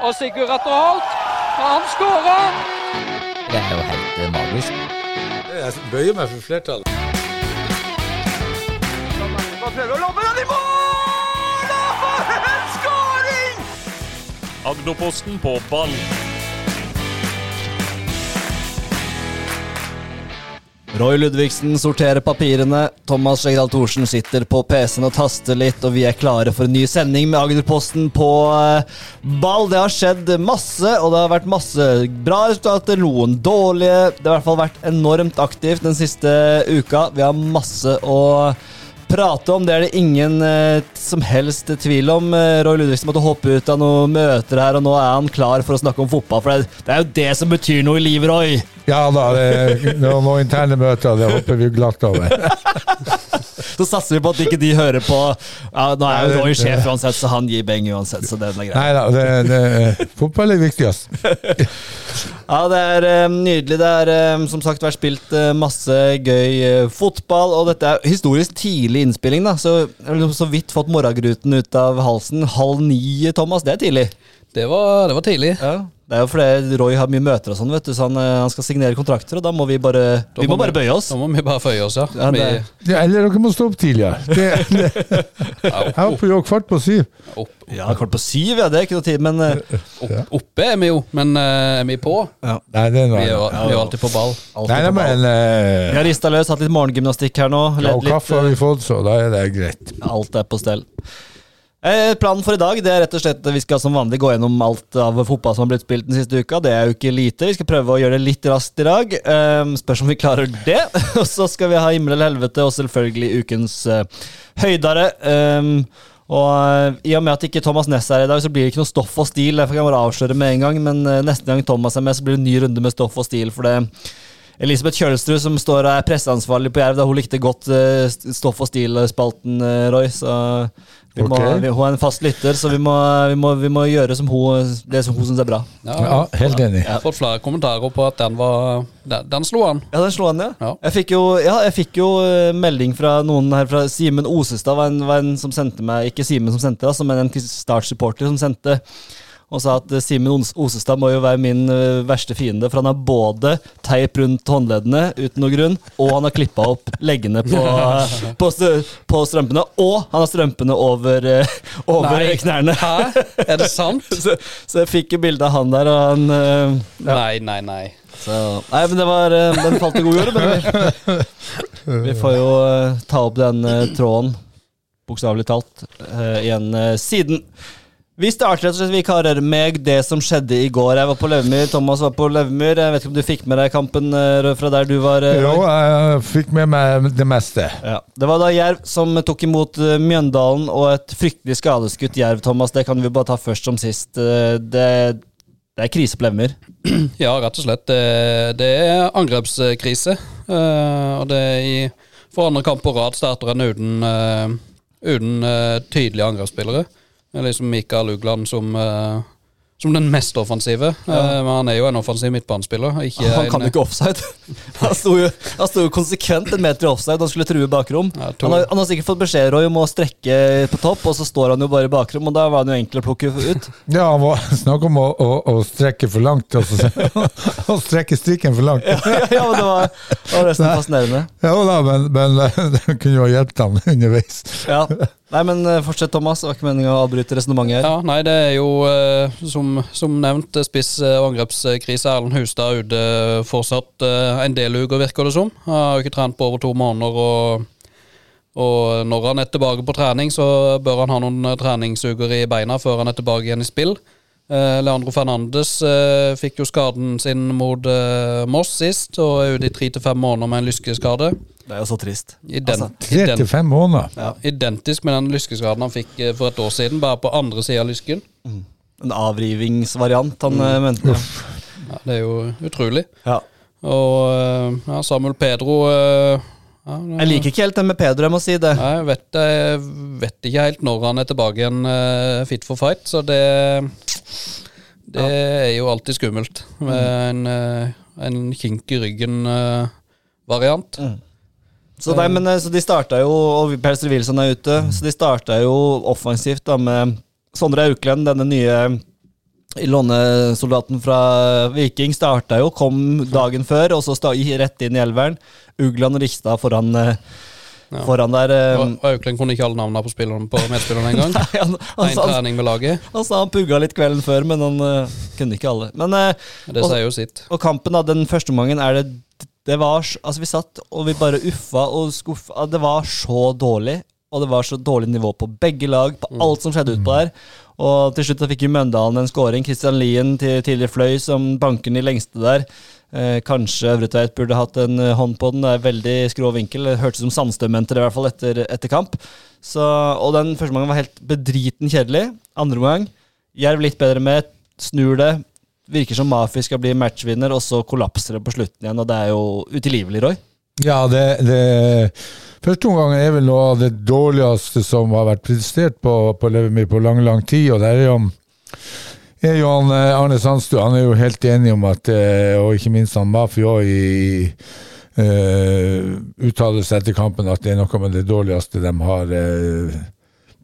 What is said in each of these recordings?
Og Sigurd Atter Holt, han skårer! Det er jo helt eh, magisk. Jeg bøyer meg for flertallet. Agderposten på ball. Roy Ludvigsen sorterer papirene. Thomas Skjegdal Thorsen sitter på PC-en og taster litt, og vi er klare for en ny sending med Agderposten på eh, ball. Det har skjedd masse, og det har vært masse bra resultater, noen dårlige. Det har i hvert fall vært enormt aktivt den siste uka. Vi har masse å prate om. Det er det ingen eh, som helst tvil om. Eh, Roy Ludvigsen måtte hoppe ut av noen møter her, og nå er han klar for å snakke om fotball. For det, det er jo det som betyr noe i livet, Roy. Ja da, det er det noen interne møter, det hopper vi glatt over. Så satser vi på at ikke de hører på ja, Nå er jo Roy sjef uansett, så han gir beng uansett. Så det er greit. Nei da, det, det, fotball er viktigst. Ja, det er um, nydelig. Det er um, som sagt vært spilt uh, masse gøy uh, fotball. Og dette er historisk tidlig innspilling, da. Så jeg har så vidt fått morgengruten ut av halsen. Halv ni, Thomas. Det er tidlig. Det var, det var tidlig. Ja. Det er jo fordi Roy har mye møter og sånn, vet du, så han, eh, han skal signere kontrakter, og da må vi bare Vi må bare bøye oss. Da må vi bare føye oss, ja. Ja, det- Vi, Ja, eller dere må stå opp tidligere. Det, det, jeg er opp, oppe jo kvart på syv. opp, Ja, kvart på syv, ja. Det er ikke noe tid, men eh, opp, oppe er vi jo, men eh, er vi på? Nei, det er Vi er, jo, vi er jo alltid på ball. alltid Nei, nei, på ball. men uh, Vi har rista løs, hatt litt morgengymnastikk her nå. ja, og kaffe har vi fått, så da er det greit. Alt er på stell. Eh, planen for i dag det er rett og slett at vi skal som vanlig gå gjennom alt av fotball som har blitt spilt den siste uka. Det er jo ikke lite. Vi skal prøve å gjøre det litt raskt i dag. Eh, spørs om vi klarer det. og så skal vi ha himmel eller helvete, og selvfølgelig ukens eh, høydare. Eh, og eh, I og med at ikke Thomas Ness er i dag, så blir det ikke noe stoff og stil. Derfor kan jeg bare avsløre med en gang. Men eh, neste gang Thomas er med, så blir det en ny runde med stoff og stil. For det Elisabeth Kjølstrud, som står og er presseansvarlig på Jerv, da hun likte godt uh, stoff og stil-spalten, uh, Roy. Så vi må, vi, hun er en fast lytter, så vi må, vi må, vi må gjøre som hun, det som hun syns er bra. Ja, Ja, helt enig. Jeg har fått flere kommentarer på at den var Den, den slo an. Ja, den slo an, ja. Ja. Jeg fikk jo, ja, jeg fikk jo eh, melding fra noen her fra Simen Osestad, var en, var en som sendte meg Ikke Simen som sendte, altså, men en Start-supporter som sendte. Og sa at eh, Simen Osestad må jo være min eh, verste fiende, for han har både teip rundt håndleddene uten noe grunn, og han har klippa opp leggene på, på, på strømpene, og han har strømpene over, eh, over Nei. knærne. Hæ? Er det sant? Så, så jeg fikk jo bilde av han der, og han ja. Nei, nei, nei. Så, nei, men det var Den falt i god jord, men vi, får jo ta opp den tråden, bokstavelig talt, igjen siden. Vi starter rett og slett, vi karer, med det som skjedde i går. Jeg var på Løvemyr, Thomas var på Løvemyr. Jeg vet ikke om du fikk med deg kampen eh, fra der du var? eh, Jo, jeg fikk med meg det meste. Ja. Det var da Jerv som tok imot eh, Mjøndalen, og et fryktelig skadeskutt Jerv, Thomas. Det kan vi bare ta først som sist. Det, det er krise på Løvemyr. Ja, rett og slett. Det, det er angrepskrise. Eh, og det er i For andre kamp på rad starter en uten, uten tydelige angrepsspillere. Liksom Mikael Ugland som, uh, som den mest offensive. Eh, men han er jo en offensiv midtbanespiller. Ikke Han kan en, jo ikke offside. Han sto jo, han sto jo konsekvent en meter i offside og skulle true bakrom. Ja, Han har, han har sikkert fått beskjed Roy, om å strekke på topp, og så står han jo bare i bakrom, og da var han jo enkel å plukke ut. Ja, han var snakk om å, å, å strekke for langt, og å strekke strikken for langt. ja, men det var, det var nesten fascinerende. Ja da, men, men det kunne jo ha hjulpet ham underveis. Ja. Nei, men eh, fortsett, Thomas. Det var ikke meningen å avbryte resonnementet her. Ja, nei, det er jo eh, som, som nevnt eh, spiss- og angrepskrise. Erlend Hustad ute fortsatt en del uker, virker det som. Han har jo ikke trent på over to måneder. og, og når han er tilbake på trening, så bør han ha noen treningsuker i beina før han er tilbake igjen i spill. Eh, Leandro Fernandes eh, fikk jo skaden sin mot eh, Moss sist, og er ute i tre til fem måneder med en lyskeskade. Det er jo så trist. Ident, Altså, Tre til fem måneder. ja, identisk med den lyskeskaden han fikk eh, for et år siden, bare på andre sida av lysken. En avrivingsvariant, han mm. mente. Ja, det er jo utrolig. Ja. Og eh, ja, Samuel Pedro eh, ja, det- Jeg liker ikke helt den med Pedro, jeg må si det. Nei, jeg vet, jeg vet ikke helt når han er tilbake igjen uh, fit for fight, så det Det er jo alltid skummelt med en, eh, en kink i ryggen-variant. Så, nei, men, eh, så de starta jo, og Pelster Wilson er ute, så de starta jo offensivt da med Sondre Auklend, denne nye Lånesoldaten fra Viking starta jo, kom dagen før, og så sta, rett inn i elveren. Ugland og Rikstad foran, eh, Ja. foran der. eh, Og Auklend kunne ikke alle navnene på, spillerne, på medspillerne engang. En trening med laget. han sa han pugga litt kvelden før, men han uh, kunne ikke alle. Men uh, Det sier jo sitt. Og kampen da, den første omgangen er det Det var Altså, vi satt og vi bare uffa og skuffa. Det var så dårlig. Og det var så dårlig nivå på begge lag, på alt som skjedde utpå der. Og til slutt fikk jo Møndalen en scoring. Christian Lien til tidligere fløy som banken i lengste der. Eh, kanskje Øvretveit burde hatt en eh, hånd på den. Det er veldig skrå vinkel. Det hørtes ut som Sandstø mente det, i hvert fall, etter, etter kamp. Så, og den første omgangen var helt bedriten kjedelig. Andre omgang, Jerv litt bedre med, snur det. Virker som Mafi skal bli matchvinner, og så kollapser det på slutten igjen. Og det er jo utilgivelig, Roy. Ja, det, det Første omgang er vel noe av det dårligste som har vært prestert på, på Levermyr på lang, lang tid. Og der er jo, er jo han, eh, Arne Sandstø han er jo helt enig om at eh, Og ikke minst han Mafi òg i uh, uttalelse etter kampen at det er noe med det dårligste de har uh,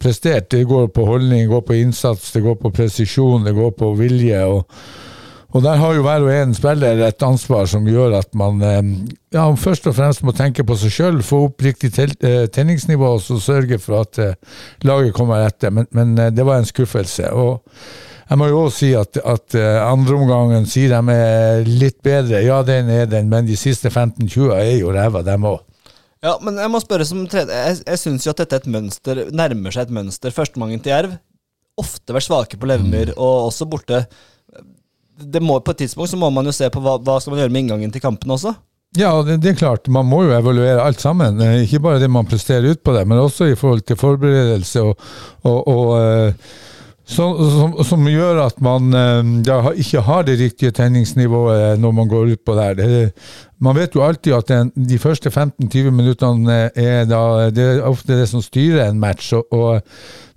prestert. Det går på holdning, det går på innsats, det går på presisjon, det går på vilje. og og der har jo hver og en spiller et ansvar som gjør at man eh, ja, først og fremst må tenke på seg sjøl, få opp riktig eh, tenningsnivå og så sørge for at eh, laget kommer etter. Men, men det var en skuffelse. Og jeg må jo også si at, at andreomgangen sier de er litt bedre. Ja, den er den, men de siste 15-20 er jo ræva, dem òg. Ja, men jeg må spørre som tredje Jeg, jeg syns jo at dette er et mønster, nærmer seg et mønster. Førstemangen til Jerv. Ofte vært svake på Levermyr, og også borte. Det må, på et tidspunkt så må man jo se på hva, hva skal man gjøre med inngangen til kampen også. Ja, det, det er klart. Man må jo evaluere alt sammen. Eh, Ikke bare det man presterer ut på det, men også i forhold til forberedelse og, og, og eh, så, som, som gjør at man eh, ja, ikke har det riktige tenningsnivået når man går ut på der. Det, man vet jo alltid at den, de første 15-20 minuttene er da, det er ofte det som styrer en match. og, og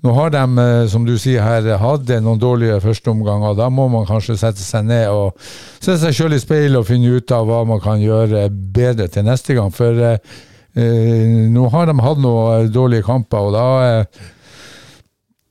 nå har de, eh, som du sier her, hatt noen dårlige førsteomganger. Da må man kanskje sette seg ned og se seg sjøl i speilet og finne ut av hva man kan gjøre bedre til neste gang. For eh, eh, nå har de hatt noen dårlige kamper, og da eh,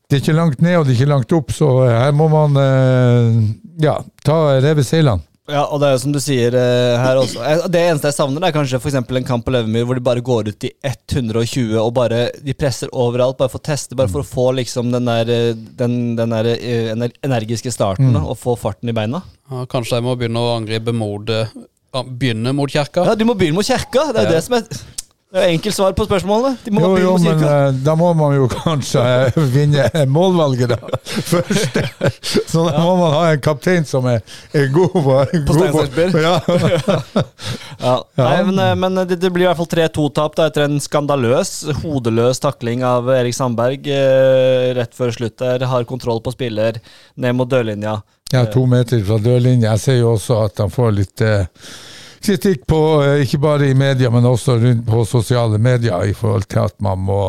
Det er ikke langt ned, og det er ikke langt opp, så eh, her må man eh, ja, ta reve seilene. Ja, og det er jo som du sier uh, her også. Det eneste jeg savner, er kanskje for eksempel en kamp på Levermyr hvor de bare går ut i 120 og bare de presser overalt, bare for å teste, bare for å få liksom den der, eh, den, den der uh, energiske starten da, og få farten i beina. Ja, kanskje de må begynne å angripe mot eh, Begynne mot kirka? Ja, de må begynne mot kirka! Det er Ja. det som er det er enkelt svar på spørsmålet. Må Jo, jo, men eh, da må man jo kanskje eh, vinne målvalget, da. Først. Så da må man ha en kaptein som er, er god på, på Steinsberg. Ja. Ja. Nei, men, eh, men det, det blir i hvert fall 3-2-tap etter en skandaløs, hodeløs takling av Erik Sandberg eh, rett før slutt der. Har kontroll på spiller, ned mot dørlinja. ja, to meter fra dørlinja. Jeg ser jo også at han får litt eh, kritikk på, eh, ikke bare i media, men også rundt på sosiale medier, i forhold til at man må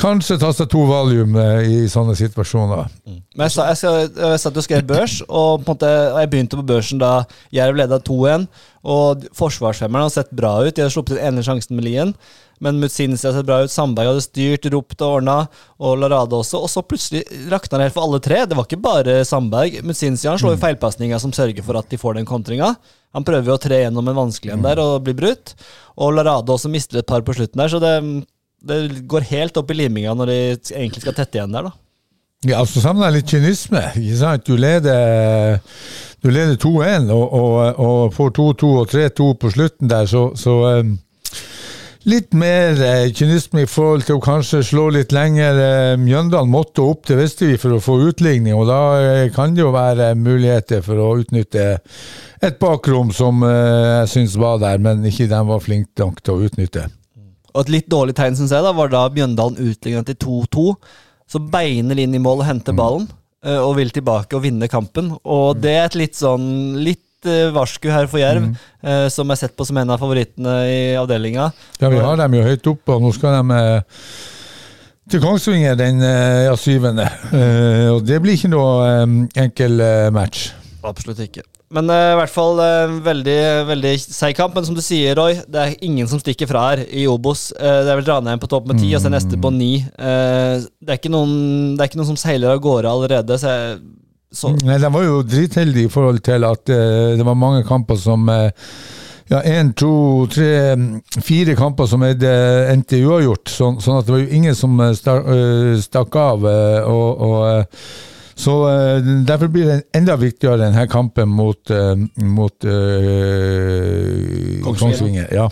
kanskje ta seg to valium eh, i sånne situasjoner. Men jeg, sa, jeg, sa, jeg satt og skrev børs, og, måte, og jeg begynte på børsen da Jerv leda 2-1. Og forsvarsfemmeren har sett bra ut. De har sluppet den ene sjansen med Lien. Men Mutsinsi har sett bra ut. Sandberg hadde styrt, ropt og ordna. Og Larade også. Og så plutselig rakna det helt for alle tre. Det var ikke bare Sandberg. Mutsinsi slår jo feilpasninga som sørger for at de får den kontringa. Han prøver jo å tre gjennom en vanskelig en der og blir brutt. Og Larade også mister et par på slutten der, så det, det går helt opp i liminga når de egentlig skal tette igjen der, da. Ja, altså Sammen er litt kynisme. ikke sant? Du leder, du leder 2-1 og, og, og får 2-2 og 3-2 på slutten der, så, så eh, Litt mer eh, kynisme i forhold til å kanskje slå litt lenger. Eh, Mjøndalen måtte opp, til visste for å få utligning. Og da eh, kan det jo være muligheter for å utnytte et bakrom som eh, jeg syns var der, men ikke de var flinke nok til å utnytte. Og et litt dårlig tegn, synes jeg, da, var da Mjøndalen utlignet til 2-2. Så beiner inn i mål og henter ballen, mm. og vil tilbake og vinne kampen. Og det er et litt sånn litt eh, varsku her for Jerv, eh, som er sett på som en av favorittene i avdelinga. Ja, vi har dem jo høyt oppe, og nå skal de eh, til Kongsvinger den ja, syvende. Eh, og det blir ikke noe enkel match. Absolutt ikke. Men uh, i hvert fall uh, veldig veldig seig kamp. Men som du sier, Roy, det er ingen som stikker fra her i Obos. Uh, det er vel Ranheim på topp med ti, og så neste på ni. Det, er ikke noen, det er ikke noen som seiler av gårde allerede. Så jeg, så Nei, De var jo dritheldige i forhold til at uh, det var mange kamper som uh, Ja, én, to, tre, fire kamper som endte uavgjort. Sånn, sånn at det var jo ingen som eh, stak, eh, stakk av. og, og så Derfor blir det enda viktigere denne kampen mot, mot Kongsvinger. Kongsvinger. Ja.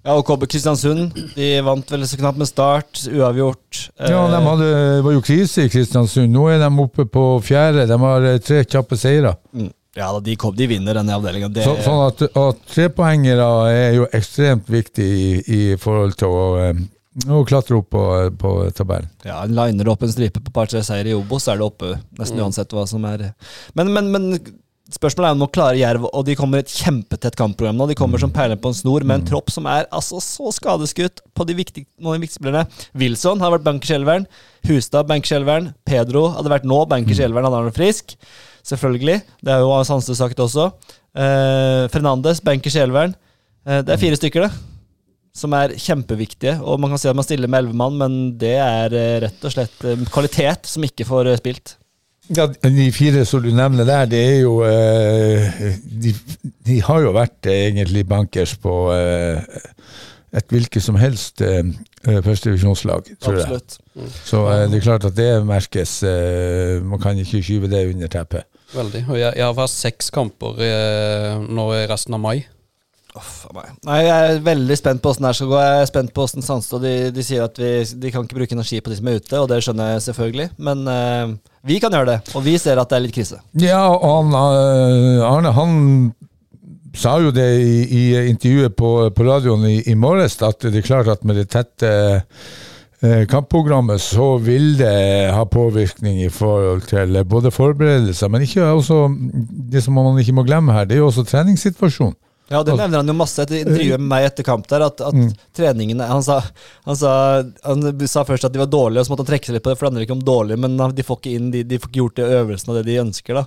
Ja, og KB Kristiansund de vant vel så knapt med start. Uavgjort. ja, de Eh, hadde, det var jo krise i Kristiansund. Nå er de oppe på fjerde. De har eh, tre kjappe seire. mm. Ja, de, kom, de vinner denne avdelinga. Det, Så, sånn at, at trepoengere er jo ekstremt viktig i, i forhold til å, eh, å klatre opp på, på tabellen. ja, en liner opp en stripe på par-tre seier i Obos, så er det oppe nesten uansett hva som er Men, men, men spørsmålet er om nå klarer Jerv, og de kommer i et kjempetett kampprogram nå. De kommer som perler på en snor med en tropp som er altså så skadeskutt på de viktige, noen av de viktige spillerne. Wilson har vært bankerskjelveren. Hustad bankerskjelveren. Pedro hadde vært nå bankerskjelveren, han er frisk. Selvfølgelig. Det er jo Hans sagt også. Eh, Fernandes, bankerskjelveren. Eh, det er fire stykker, det. Som er kjempeviktige. Og man kan si at man stiller med elleve mann, men det er eh, rett og slett eh, kvalitet som ikke får eh, spilt. Ja, De fire som du nevner der, det er jo eh, de, de har jo vært eh, egentlig bankers på eh, et hvilket som helst eh, førstedivisjonslag, tror jeg. Absolutt. Så eh, det er klart at det merkes. eh, Man kan ikke skyve det under teppet. Veldig. Og jeg, jeg har vært seks kamper eh, nå i resten av mai. Meg. Nei, jeg er veldig spent på åssen det skal gå. Jeg er spent på åssen de, de sier at vi, de kan ikke bruke energi på de som er ute, og det skjønner jeg selvfølgelig. Men uh, vi kan gjøre det, og vi ser at det er litt krise. Ja, og han, eh, Arne han sa jo det i, i intervjuet på, på radioen i, i morges, at det er klart at med det tette eh, kampprogrammet så vil det ha påvirkning i forhold til både forberedelser, men ikke også det som man ikke må glemme her, det er jo også treningssituasjonen. Ja, det nevner han jo masse etter intervjuet med meg etter kamp der, at, at treningene han sa, han, sa, han sa først at de var dårlige, og så måtte han trekke seg litt på det, for det handler ikke om dårlig, men de får ikke inn, de, de får ikke gjort de øvelsene og det de ønsker, da.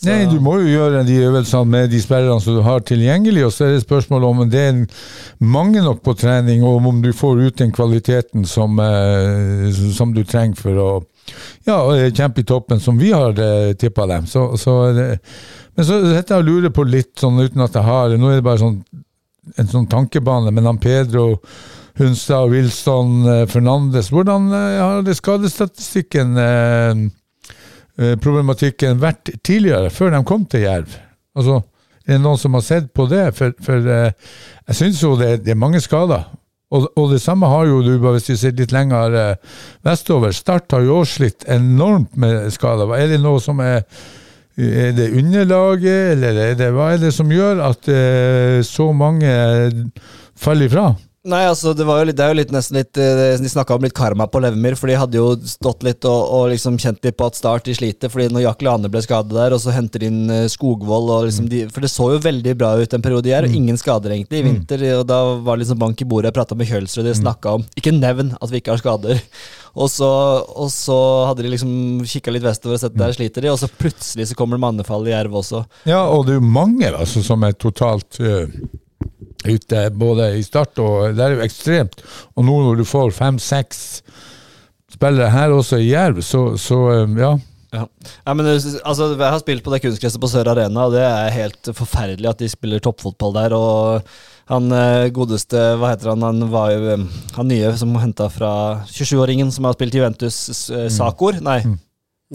Så- Nei, du må jo gjøre de øvelsene med de spillerne som du har tilgjengelig, og så er det spørsmål om det er mange nok på trening, og om du får ut den kvaliteten som, eh, som du trenger for å ja, og kjempe i toppen, som vi har eh, tippa dem. Så, så, men så sitter jeg lurer på litt, sånn uten at jeg har Nå er det bare sånn, en sånn tankebane, men han Pedro Hunstad, Wilson, eh, Fernandes Hvordan eh, har det skadestatistikken eh, eh, problematikken vært tidligere, før de kom til Jerv? Altså, er det noen som har sett på det? For, for eh, jeg syns jo det, det er mange skader. Og, og det samme har jo du, bare hvis vi ser litt lenger eh, vestover. Start har jo også slitt enormt med skader. Er det noe som er er det underlaget, eller er det, hva er det som gjør at eh, så mange faller ifra? Nei, altså det, var jo litt, det er jo litt nesten litt eh, De snakka om litt karma på Levemyr, for de hadde jo stått litt og, og liksom kjent litt på at Start de sliter. fordi når Jack Lane ble skadet der, og så henter de inn eh, Skogvold og liksom de, For det så jo veldig bra ut en periode her, og ingen skader egentlig i vinter. Og da var det liksom bank i bordet. Jeg prata med Kjølsrud, de snakka om Ikke nevn at vi ikke har skader. Og så, og så hadde de liksom kikka litt vestover og sett der sliter de, og så plutselig så kommer det mannefall i Jerv også. Ja, og det er jo mange altså, som er totalt eh, ute, både i start og Det er jo ekstremt. Og nå når du får fem-seks spillere her også i Jerv, så, så eh, ja. Ja. ja, men altså, Jeg har spilt på det kunstgresset på Sør Arena, og det er helt forferdelig at de spiller toppfotball der. og han eh, godeste, hva heter han, han var jo eh, han nye som henta fra 27-åringen som har spilt Juventus, eh, Sakor. Nei,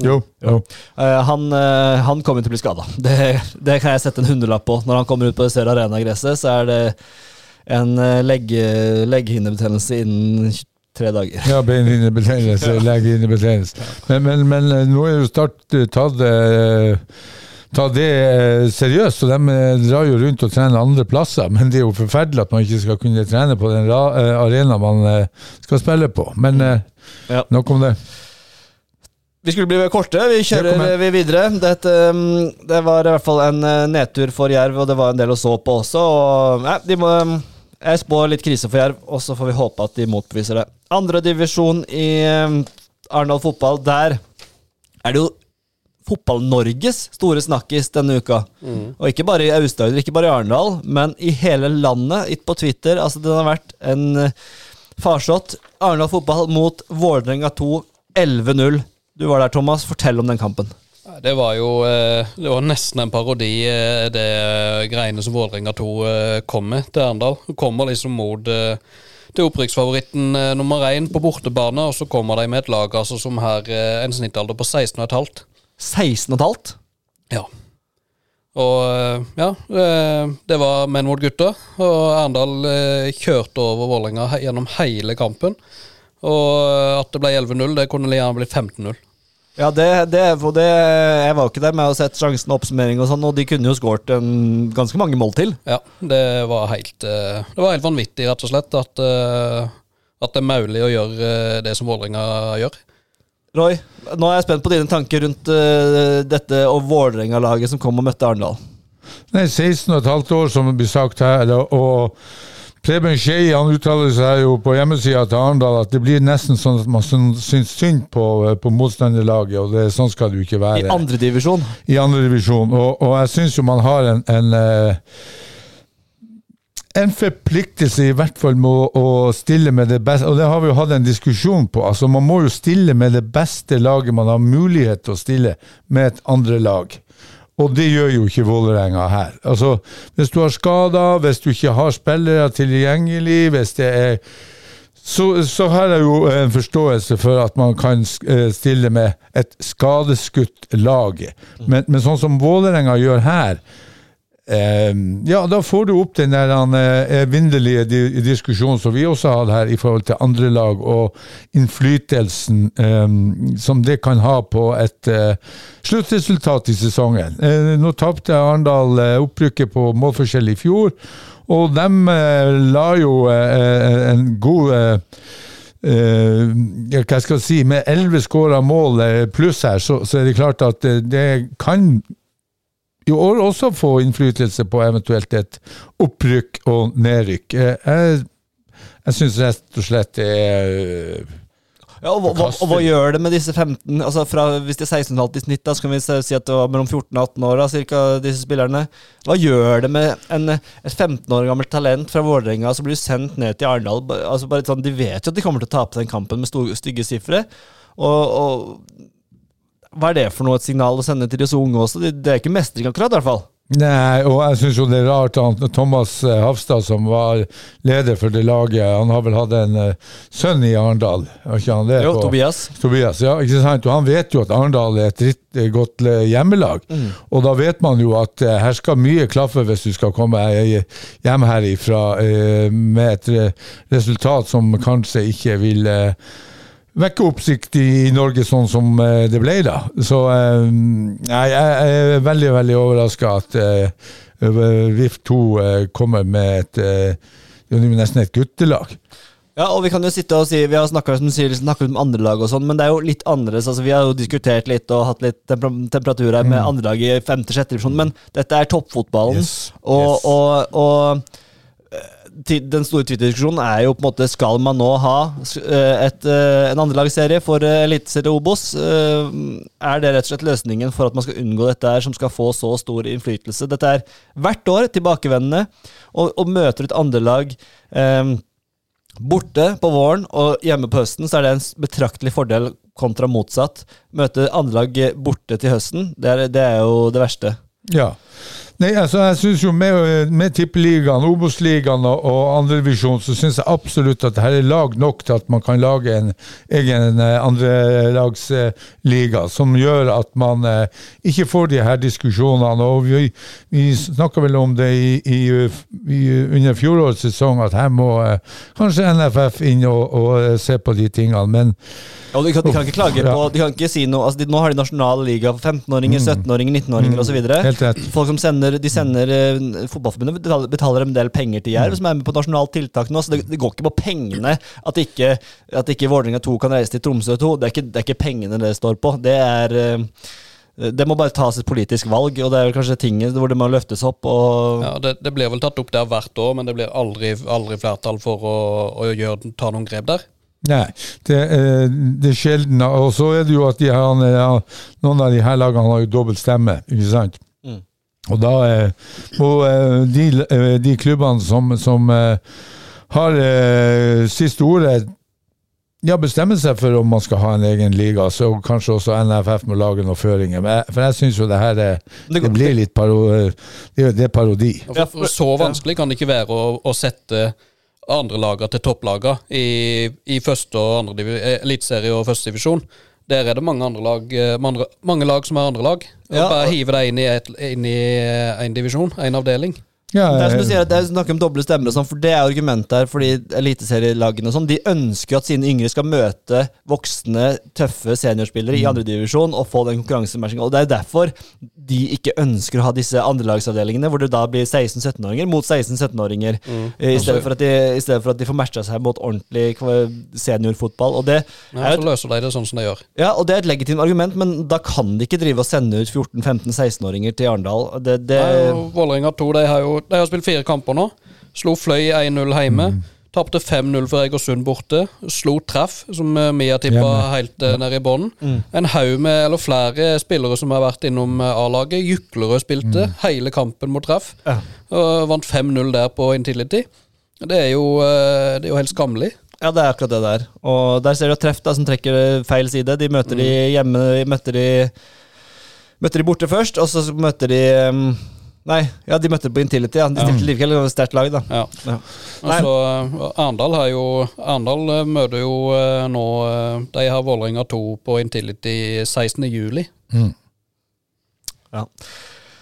Jo. jo. Uh, han, uh, han kommer til å bli skada. Det, det kan jeg sette en hundrelapp på. Når han kommer ut på det Sør Arena-gresset, så er det en eh, legge, legghinnebetennelse innen tre dager. Ja, beinhinnebetennelse, legehinnebetennelse. Men, men, men nå er jo Start tatt Ta det seriøst, Og de drar jo rundt og trener andre plasser. Men det er jo forferdelig at man ikke skal kunne trene på den arenaen man skal spille på. Men Ja. nok om det. Vi skulle bli korte. Vi kjører vi videre. Dette, um, det var i hvert fall en uh, nedtur for Jerv, og det var en del å så på også. Og, nei, de må, um, jeg spår litt krise for Jerv, og så får vi håpe at de motbeviser det. Andredivisjon i um, Arendal fotball, der er det jo Fotball-Norges store snakkis denne uka. Og ikke bare i Aust-Agder, ikke bare i Arendal, men i hele landet. litt på Twitter. Altså, den har vært en uh, farsott. Arendal fotball mot Vålerenga 2, 11-0. Du var der, Thomas. Fortell om den kampen. Det var jo eh, Det var nesten en parodi, eh, det eh, greiene som Vålerenga 2 eh, kom med til Arendal. Kommer liksom mot til opprykksfavoritten nummer én på bortebane, og så kommer de med et lag altså, som har en snittalder på 16,5. 16,5? Ja. Og ja, det var menn mot gutter. Og Arendal kjørte over Vålerenga gjennom hele kampen. Og eh, at det ble 11-0, det kunne gjerne blitt 15-0. Ja, det, det, for det Jeg var jo ikke der med å sett sjansen og oppsummering og sånn, og de kunne jo skåret ganske mange mål til. Ja, det var helt eh, Det var helt vanvittig, rett og slett, at, eh, at det er mulig å gjøre det som Vålerenga gjør. Roy, nå er jeg spent på dine tanker rundt dette og Vålerenga-laget som kom og møtte Arendal. Nei, 16 og et halvt år, som det blir sagt her. og Preben Skei uttaler seg jo på hjemmesida til Arendal at det blir nesten sånn at man syn- syns synd på, på motstanderlaget, og det, sånn skal det jo ikke være. I andredivisjon. i andredivisjon. Og, og jeg syns jo man har en, en eh, en forpliktelse i hvert fall med å stille med det beste, og det har vi jo hatt en diskusjon på. altså Man må jo stille med det beste laget man har mulighet til å stille med et andre lag. Og det gjør jo ikke Vålerenga her. Altså, Hvis du har skader, hvis du ikke har spillere tilgjengelig, hvis det er så, så har jeg jo en forståelse for at man kan eh, stille med et skadeskutt lag. Men, men sånn som Vålerenga gjør her, eh, ja, da får du opp den der eh, evinnelige di diskusjonen som vi også hadde her i forhold til andre lag, og innflytelsen eh, som det kan ha på et eh, sluttresultat i sesongen. Eh, nå tapte Arendal eh, opprykket på målforskjell i fjor, og de eh, la jo eh, en god eh, eh, hva skal jeg si, med elleve skåra mål eh, pluss her, så, så er det klart at eh, det kan jo også få innflytelse på eventuelt et opprykk og nedrykk. Eh, Jeg, jeg syns rett og slett det er eh, Ja, og, hva- og hva gjør det med disse 15 altså fra, Hvis det er 16,5 i snitt, da, så kan vi si at det var mellom 14 og 18 år, da, cirka, disse spillerne. Hva gjør det med en, et 15 år gammelt talent fra Vålerenga som blir sendt ned til Arendal? Altså bare sånn, de vet jo at de kommer til å tape den kampen med stygge sifre. Og, og hva er det for noe et signal å sende til disse unge også? Det, det er ikke mestring akkurat, i hvert fall. Nei, og jeg syns jo det er rart at Thomas eh, Hafstad, som var leder for det laget, han har vel hatt en eh, sønn i Arendal? Jo, på- Tobias. Tobias, ja, ikke sant? Og han vet jo at Arendal er et dritt eh, godt hjemmelag. hjemmelag. Og da vet man jo at her skal mye klaffe hvis du skal komme hjem herifra med et resultat som kanskje ikke vil vekke oppsikt i, Norge sånn som eh, det ble, da. Så eh, jeg, er veldig, veldig overraska at eh, VIF2 eh, kommer med et det er nesten et guttelag. Ja, og vi kan jo sitte og si Vi har snakket, om, om andre lag og sånn, men det er jo litt annerledes. Altså, vi har jo diskutert litt og hatt litt temper temperatur her med andre lag i femte-sjette divisjon, men dette er toppfotballen. Yes, Og, yes. og, og den store Twitter-diskusjonen er jo på en måte Skal man nå ha eh, et, eh, en andrelagsserie for eh, Eliteserie Obos? Er det rett og slett løsningen for at man skal unngå dette her, som skal få så stor innflytelse? Dette er hvert år tilbakevendende, og, og møter et andrelag eh, Borte på våren og hjemme på høsten så er det en betraktelig fordel kontra motsatt. Møte andrelag borte til høsten, det er, det er jo det verste. Ja. Nei, altså jeg synes jo Med, med Tippeligaen, Obos-ligaen og, og andredivisjon, så syns jeg absolutt at det her er lag nok til at man kan lage en egen eh, andrelagsliga, som gjør at man eh, ikke får de her diskusjonene. og Vi, vi snakka vel om det i, i, i, under fjorårets sesong, at her må eh, kanskje NFF inn og, og eh, se på de tingene. Men ja, de kan, de kan ikke klage Ja. på De kan ikke si noe altså de, Nå har de nasjonal liga for 15-åringer, 17-åringer, 19-åringer osv. helt rett. Folk som sender De sender eh, Fotballforbundet betaler, betaler en del penger til Jerv, som er med på nasjonalt tiltak nå. Så det, det går ikke på pengene at ikke, at ikke Vålerenga 2 kan reise til Tromsø 2. Det er ikke, det er ikke pengene det står på. Det er eh, det må bare tas et politisk valg, og det er vel kanskje tinget hvor det må løftes opp. og Ja, det, det blir vel tatt opp der hvert år, men det blir aldri, aldri flertall for å, å gjøre, ta noen grep der. Nei, det, eh, det er sjelden. Og så er det jo at de her, noen av de her lagene har jo dobbelt stemme, ikke sant? Og da eh, må eh, de, eh, de klubbene som, som eh, har eh, siste ordet, ja, bestemme seg for om man skal ha en egen liga, så kanskje også NFF må lage noen føringer. Men, jeg- for jeg syns jo det her er, Det går- det blir litt paro, det, det er parodi. Ja, så vanskelig kan det ikke være å, å sette andre lager til topplager i, i første og andre eh, eliteserie og første divisjon. Der er det mange andre lag eh, mange, mange lag som er andre lag. Ja, bare hive deg inn i, et, inn i en divisjon, en avdeling. Ja, Det er som du eh, sier, det er snakk om doble stemmer og sånn, for det er argumentet her, fordi eliteserielagene og sånn, de ønsker at sine yngre skal møte voksne, tøffe seniorspillere i andredivisjon og få den konkurransematchinga. Og det er derfor de ikke ønsker å ha disse andrelagsavdelingene, hvor det da blir 16-17-åringer mot 16-17-åringer, i, stedet for at de- i stedet for at de får matcha seg mot ordentlig seniorfotball. Og det Ja, så løser de det sånn som de gjør. ja, og det er et legitimt argument, men da kan de ikke drive og sende ut 14-15-16-åringer til Arendal. Det, det, Vålerenga 2 de har jo de har spilt fire kamper nå. Slo Fløy 1-0 hjemme. Tapte 5-0 for Egersund borte. Slo Treff, som eh, vi har tippa helt uh, nede i bånn. En haug med, eller flere spillere som har vært innom eh, A-laget. Juklerød spilte hele kampen mot Treff. Ja. Og vant 5-0 der på Intility. Det er jo, uh, det er jo helt skammelig. Ja, det er akkurat det der. Og der ser du Treff da, som trekker feil side. De møter de hjemme, de møter de Møter de borte først, og så møter de um, Nei, ja, de møtte på Intility. Ja. De stilte likevel et sterkt lag, da. Ja. Ja. Altså, Arendal har jo Arendal eh, møter jo eh, nå eh, De har Vålerenga 2 på Intility 16. juli. Ja.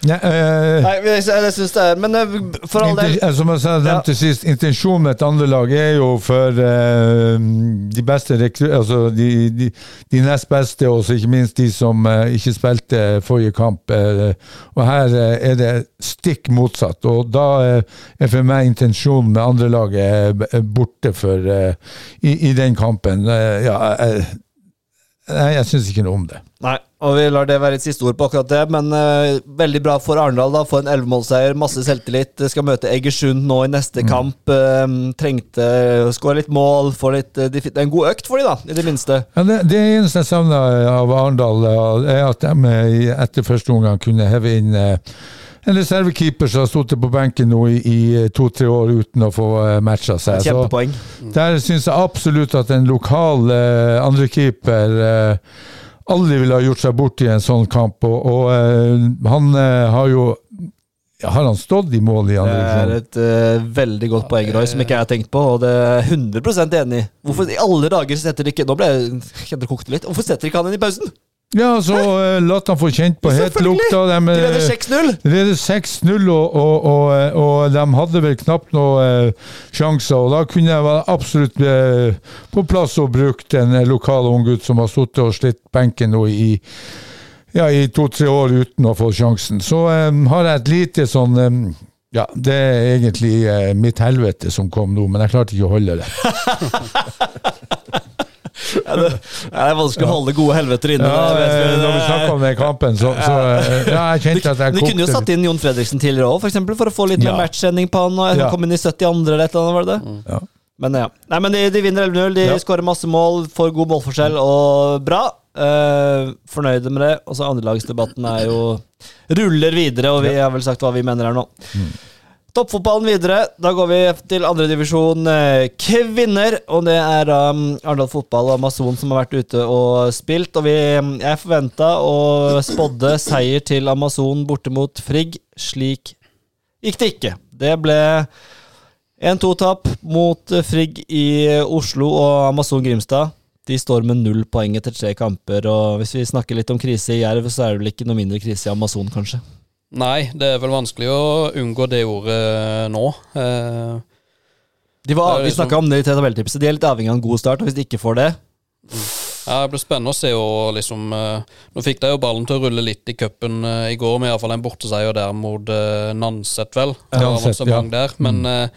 Nei, øh, Nei, jeg, jeg syns det er Men eh, for all del Som jeg sa- nevnte sist, intensjonen med et andre lag er jo for eh, de beste. Altså de, de, de nest beste, og ikke minst de som eh, ikke spilte forrige kamp. eh, og her er det stikk motsatt. Og da er for meg intensjonen med andrelaget uh, borte for i, i den kampen. Ja, Nei, jeg syns ikke noe om det. Nei, og vi lar det være et siste ord på akkurat det, men uh, veldig bra for Arendal. da, Få en ellevemålseier, masse selvtillit. Skal møte Egersund nå i neste kamp. eh, trengte å skåre litt mål, få litt uh, de, Det er en god økt for de da, i det minste. Ja, det, det eneste jeg savner av Arendal, er at de etter første omgang kunne heve inn eh, en reservekeeper som har sittet på benken nå i, i to-tre år uten å få uh, matcha seg. Så Kjempepoeng. der syns jeg absolutt at en lokal uh, andrekeeper uh, aldri ville ha gjort seg bort i en sånn kamp. Og, og eh, han eh, har jo Har han stått i mål i Det er et uh, veldig godt poeng, Roy, som ikke jeg har tenkt på, og det er jeg 100 enig i. Hvorfor i alle dager setter de ikke Nå ble jeg kjente det kokte litt. Hvorfor setter de ikke han inn i pausen? Ja, så uh, la han få kjent på hetlukta. De De, leder eh, 6-0! De leder 6-0, og, og, og, og de hadde vel knapt noen uh, sjanser. Og da kunne jeg være absolutt uh, på plass og brukt en eh, lokal unggutt som har sittet og slitt benken nå i ja, i to-tre år uten å få sjansen. Så um, har jeg et lite sånn um, Ja, det er egentlig uh, mitt helvete som kom nå, men jeg klarte ikke å holde det. Ja, det, er vanskelig å holde gode helveter inne. Ja, det vi. eh, når vi snakker om den kampen, så, så eh, Ja, jeg Du, kjente at jeg du kunne jo satt inn Jon Fredriksen tidligere òg, f.eks. For, for å få litt Ja. mer matchsending på han. Og Ja. Han kom inn i 72. eller et eller annet, var det det? Ja. Men ja. Nei, men de, de vinner 11-0. De Ja. skårer masse mål, får god målforskjell og bra. Uh, fornøyde med det. Og så andrelagsdebatten er jo ruller videre, og vi har vel sagt hva vi mener her nå. Toppfotballen videre. Da går vi til andredivisjon eh, kvinner. Og det er um, Arendal Fotball og Amazon som har vært ute og spilt. Og vi, jeg forventa og spådde seier til Amazon borte mot Frigg. Slik gikk det ikke. Det ble 1-2-tap mot Frigg i Oslo og Amazon Grimstad. De står med null poeng etter tre kamper, og hvis vi snakker litt om krise i Jerv, så er det vel ikke noe mindre krise i Amazon, kanskje. Nei, det er vel vanskelig å unngå det ordet nå. Eh, De var, vi liksom- snakka om det i tabelltipset, de er litt avhengig av en god start, og hvis de ikke får det ja, Det blir spennende å se og liksom eh, Nå fikk de jo ballen til å rulle litt i cupen eh, i går, med iallfall en borteseier der mot uh, Nanset, vel. Nanset, ja. der, men eh,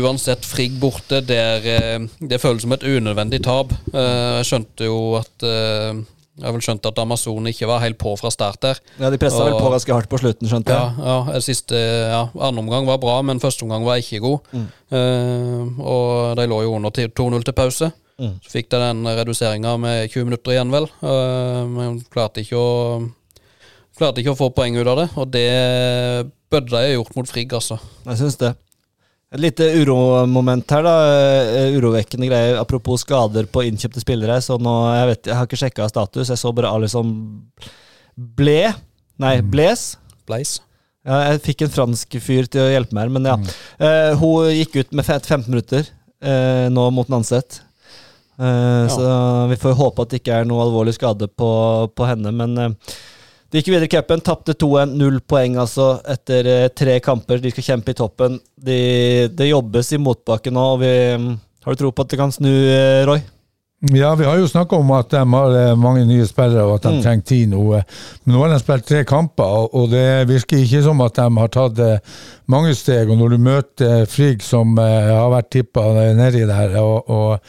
uansett, Frigg borte, det, er, eh, det føles som et unødvendig tap. Eh, jeg skjønte jo at eh, Jeg har vel skjønt at Amazon ikke var helt på fra start der. Ja, De pressa vel på ganske hardt på slutten, skjønte jeg. ja, ja, siste, ja, Andre omgang var bra, men første omgang var ikke god. Eh, og de lå jo under 2-0 til pause. Mm. Så fikk de den reduseringa med 20 minutter igjen, vel. Uh, men klarte ikke å Klarte ikke å få poeng ut av det, og det burde de ha gjort mot Frigg, altså. Jeg syns det. Et lite uromoment her, da. Eh, Urovekkende greier. Apropos skader på innkjøpte spillere. Så nå, jeg, vet, jeg har ikke sjekka status. Jeg så bare Alison Ble Nei, Bles. Blaise. Ja, jeg fikk en fransk fyr til å hjelpe meg her, men ja. Eh, hun gikk ut med 15 minutter uh, nå mot Nanset. Eh, Så vi får håpe at det ikke er noe alvorlig skade på, på henne. Men de gikk videre i cupen, tapte 2-1. Null poeng altså etter eh, tre kamper. De skal kjempe i toppen. De, det jobbes i motbakke nå. Og vi, mm, har du tro på at det kan snu, eh, Roy? Ja, vi har jo snakka om at de har eh, mange nye spillere, og at de Mm. trenger tid nå. Men nå har de spilt tre kamper, og- det virker ikke som at de har tatt mange steg. Og når du møter Frigg, som har vært tippa nedi der, og, og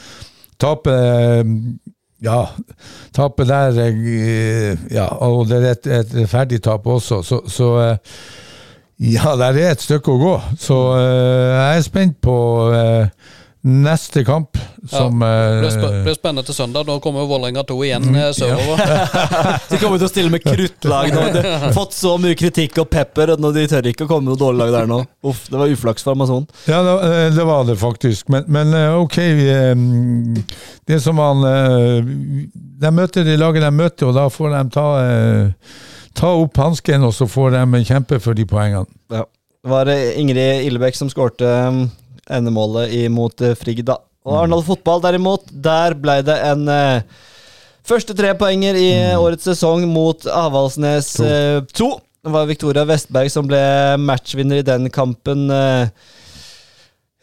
taper ja, tapet der eh, Ja, og det er et, et rettferdig tap også, så, så eh, ja, der er et stykke å gå. Så eh, jeg er spent på neste kamp, som Det blir, sp eh, blir spennende til søndag. Da kommer Vålerenga 2 igjen mm, sørover. De kommer til å stille med kruttlag nå. De har fått så mye kritikk og pepper, og de tør ikke å komme med noe dårlig lag der nå. Uff, det var uflaks for Amazon. Ja, det, eh, det var det faktisk. Men, men eh, ok eh, Det som han eh, De møter de laget de møter, og da får de ta, eh, ta opp hansken, og så får de kjempe for de poengene. Ja. Det var eh, Ingrid Illebekk som skårte um, endemålet imot uh, Frigg, da. Og Arendal fotball, derimot, der ble det en eh, første trepoenger i eh, årets sesong mot Avaldsnes To. 2. det var Victoria Vestberg som ble matchvinner i den kampen. eh,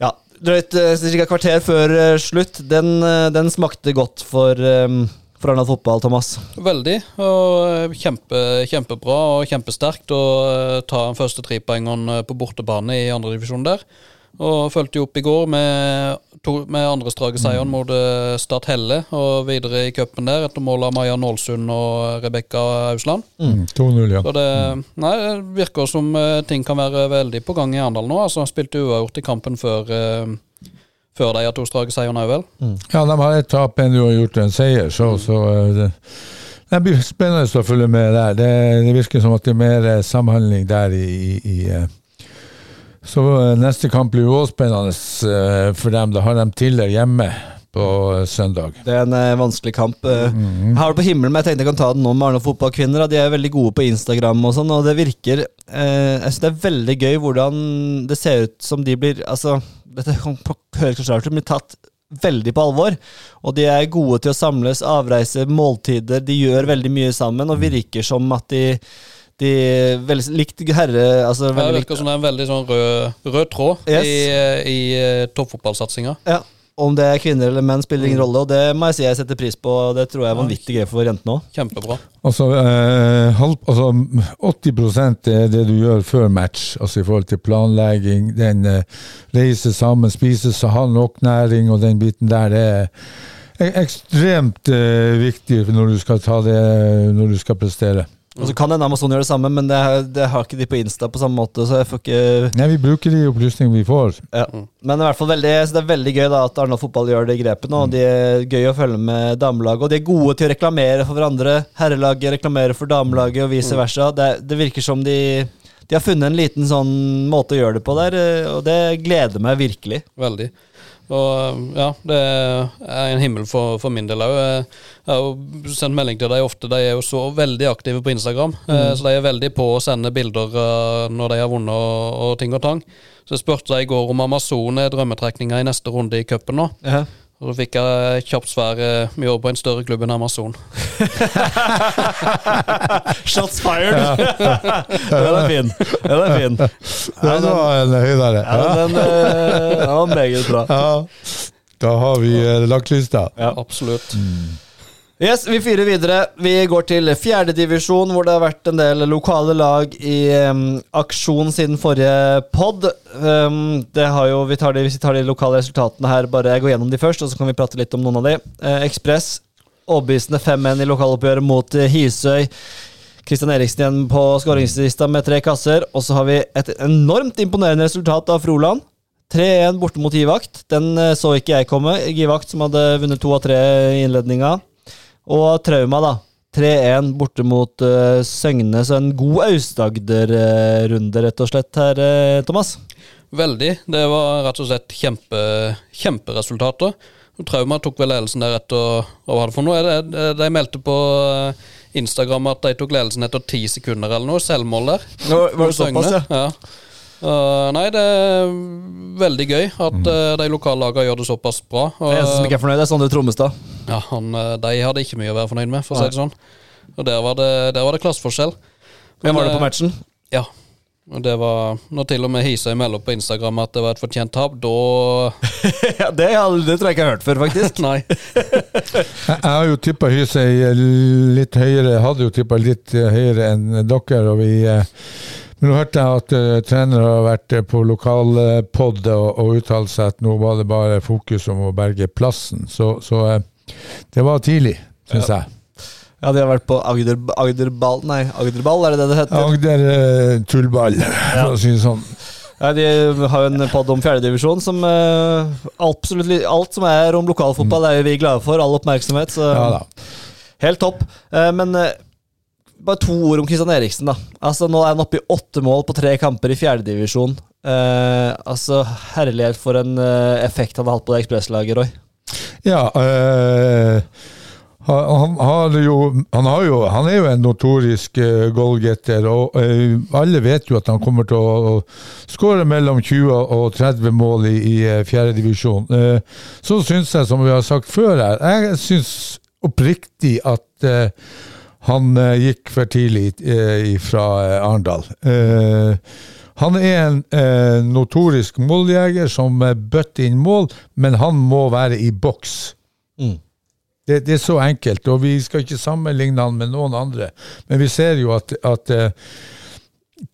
ja, drøyt uh, ca. kvarter før eh, slutt. Den, eh, den smakte godt for, um, for Arendal fotball, Thomas. Veldig. Og eh, kjempe, kjempebra og kjempesterkt å eh, ta den første trepoengeren eh, på bortebane i andredivisjon der. Og fulgte opp i går med, to, med andre strake seieren mot Stad Start Helle og videre i cupen der etter mål av Maja Nålsund og Rebekka Ausland. Mm, 2-0, ja. Så det, nei, det virker som eh, ting kan være veldig på gang i Arendal nå. Altså, spilte uavgjort i kampen før, eh, før de har to strake seierne òg, vel. Ja, de har ett tap, enn du har gjort en seier, så, så eh, det, det blir spennende å følge med der. Det, det virker som at det er mer eh, samhandling der i, i, i eh, Så eh, neste kamp blir jo også spennende eh, for dem. Da har de Tiller hjemme på eh, søndag. Det er en eh, vanskelig kamp. Jeg har det på himmelen, men jeg tenkte jeg kan ta den nå med Arendal fotballkvinner. De er veldig gode på Instagram og sånn, og det virker eh, Jeg synes det er veldig gøy hvordan det ser ut som de blir Altså, dette høres kanskje rart ut, blir tatt veldig på alvor. Og de er gode til å samles, avreise, måltider. De gjør veldig mye sammen, og virker som at de de veldig likte herre altså, Ja, det virker som det er en veldig sånn rød, rød tråd Yes. i, eh, i eh, toppfotballsatsinga. ja, Om det er kvinner eller menn, spiller ingen rolle, og det må jeg si jeg setter pris på. og Det tror jeg er vanvittig gøy for jentene òg. Kjempebra. Altså, eh, halv, altså 80% er det du gjør før match, altså i forhold til planlegging, den eh, reiser sammen, spiser så har nok næring og den biten der. Det er ekstremt eh, viktig når du skal ta det når du skal prestere. Og så kan hende Amazon gjøre det samme, men det, det har ikke de på Insta på samme måte, så jeg får ikke Nei, vi bruker de opplysningene vi får. ja. Men i hvert fall veldig, så det er veldig gøy da at Arendal fotball gjør de grepene, og de er gøy å følge med damelaget. Og de er gode til å reklamere for hverandre. Herrelaget reklamerer for damelaget, og vice versa. Det, det virker som de de har funnet en liten sånn måte å gjøre det på der, eh, og det gleder meg virkelig. Veldig. Og ja, det er en himmel for, for min del òg. Jeg har jo sendt melding til dem ofte. De er jo så veldig aktive på Instagram. Mm. Så de er veldig på å sende bilder eh, når de har vunnet og, og ting og tang. Så jeg spurte i går om Amazon er drømmetrekninga i neste runde i cupen nå. Og så fikk jeg kjapt svar eh, vi jobber på en større klubb enn Amazon. Shots fired! den er fin. Den er fin. Ja, det var en høydere. Ja, Ja, den, eh, den var meget bra. ja. Da har vi eh, lagt lista. Absolutt. Yes, Vi fyrer videre. Vi går til fjerdedivisjon, hvor det har vært en del lokale lag i um, aksjon siden forrige pod. Um, jo, vi tar de, vi tar de lokale resultatene her, bare jeg går gjennom de først, og så kan vi prate litt om noen av de. Uh, Ekspress overbevisende 5-1 i lokaloppgjøret mot eh, Hisøy. Kristian Eriksen igjen på skåringslista med tre kasser. Og så har vi et enormt imponerende resultat av Froland. 3-1 borte mot Givakt. Den eh, så ikke jeg komme. Givakt som hadde vunnet to av tre i innledninga. Og Trauma, da. 3-1 borte mot uh, Søgne. Så en god Aust-Agder-runde, rett og slett, her, uh, Thomas. Veldig. Det var rett og slett kjempe, kjemperesultater. Trauma tok vel ledelsen der etter Hva var det for noe? Er det- De meldte på eh, Instagram at de tok ledelsen etter ti sekunder eller noe. Selvmål der. Nå var det såpass, ja. ja. Uh, nei, det er veldig gøy at uh, de lokallagene gjør det såpass bra. Uh, Det eneste som ikke er fornøyd, er Sondre Trommestad. ja, han, uh, de hadde ikke mye å være fornøyd med, for å si det sånn. Og der var det, der var det klasseforskjell. Hvem var det på matchen? Ja. Og det var Når til og med Hisøy melder på Instagram at det var et fortjent tap, da ja, det, det tror jeg ikke jeg har hørt før, faktisk. Nei. Jeg, jeg har jo tippa Hisøy litt høyere, hadde jo tippa litt eh, høyere enn dere. og vi... Men nå hørte jeg at uh, trenere har vært eh, på lokalpod og, og uttalt seg at nå var det bare fokus om å berge plassen. Så, så uh, det var tidlig, syns jeg. Ja, de har vært på Agder, Agderball Nei, Agderball, er det det det heter? Agder uh, tullball, for å si det sånn. Ja, de har jo en pod om fjerdedivisjon som uh, absolutt Alt som er om lokalfotball, er vi glade for. All oppmerksomhet. Så Ja da. helt topp. Uh, men eh, bare to ord om Kristian Eriksen, da. Altså, nå er han oppe i åtte mål på tre kamper i fjerdedivisjon. Eh, altså, herlighet for en eh, effekt han har hatt på det ekspresslaget, Roy. Ja, øh, han, han, jo, han, jo, han er jo en notorisk uh, goalgetter, og øh, alle vet jo at han kommer til å, å skåre mellom 20 og 30 mål i, i uh, fjerdedivisjon. Uh, så syns jeg, som vi har sagt før her, jeg syns oppriktig at uh, han uh, gikk for tidlig uh, fra uh, Arendal. Han er en eh, notorisk måljeger som eh, bøtter inn mål, men han må være i boks. Mm. Det, det er så enkelt, og vi skal ikke sammenligne han med noen andre. Men vi ser jo at, at eh,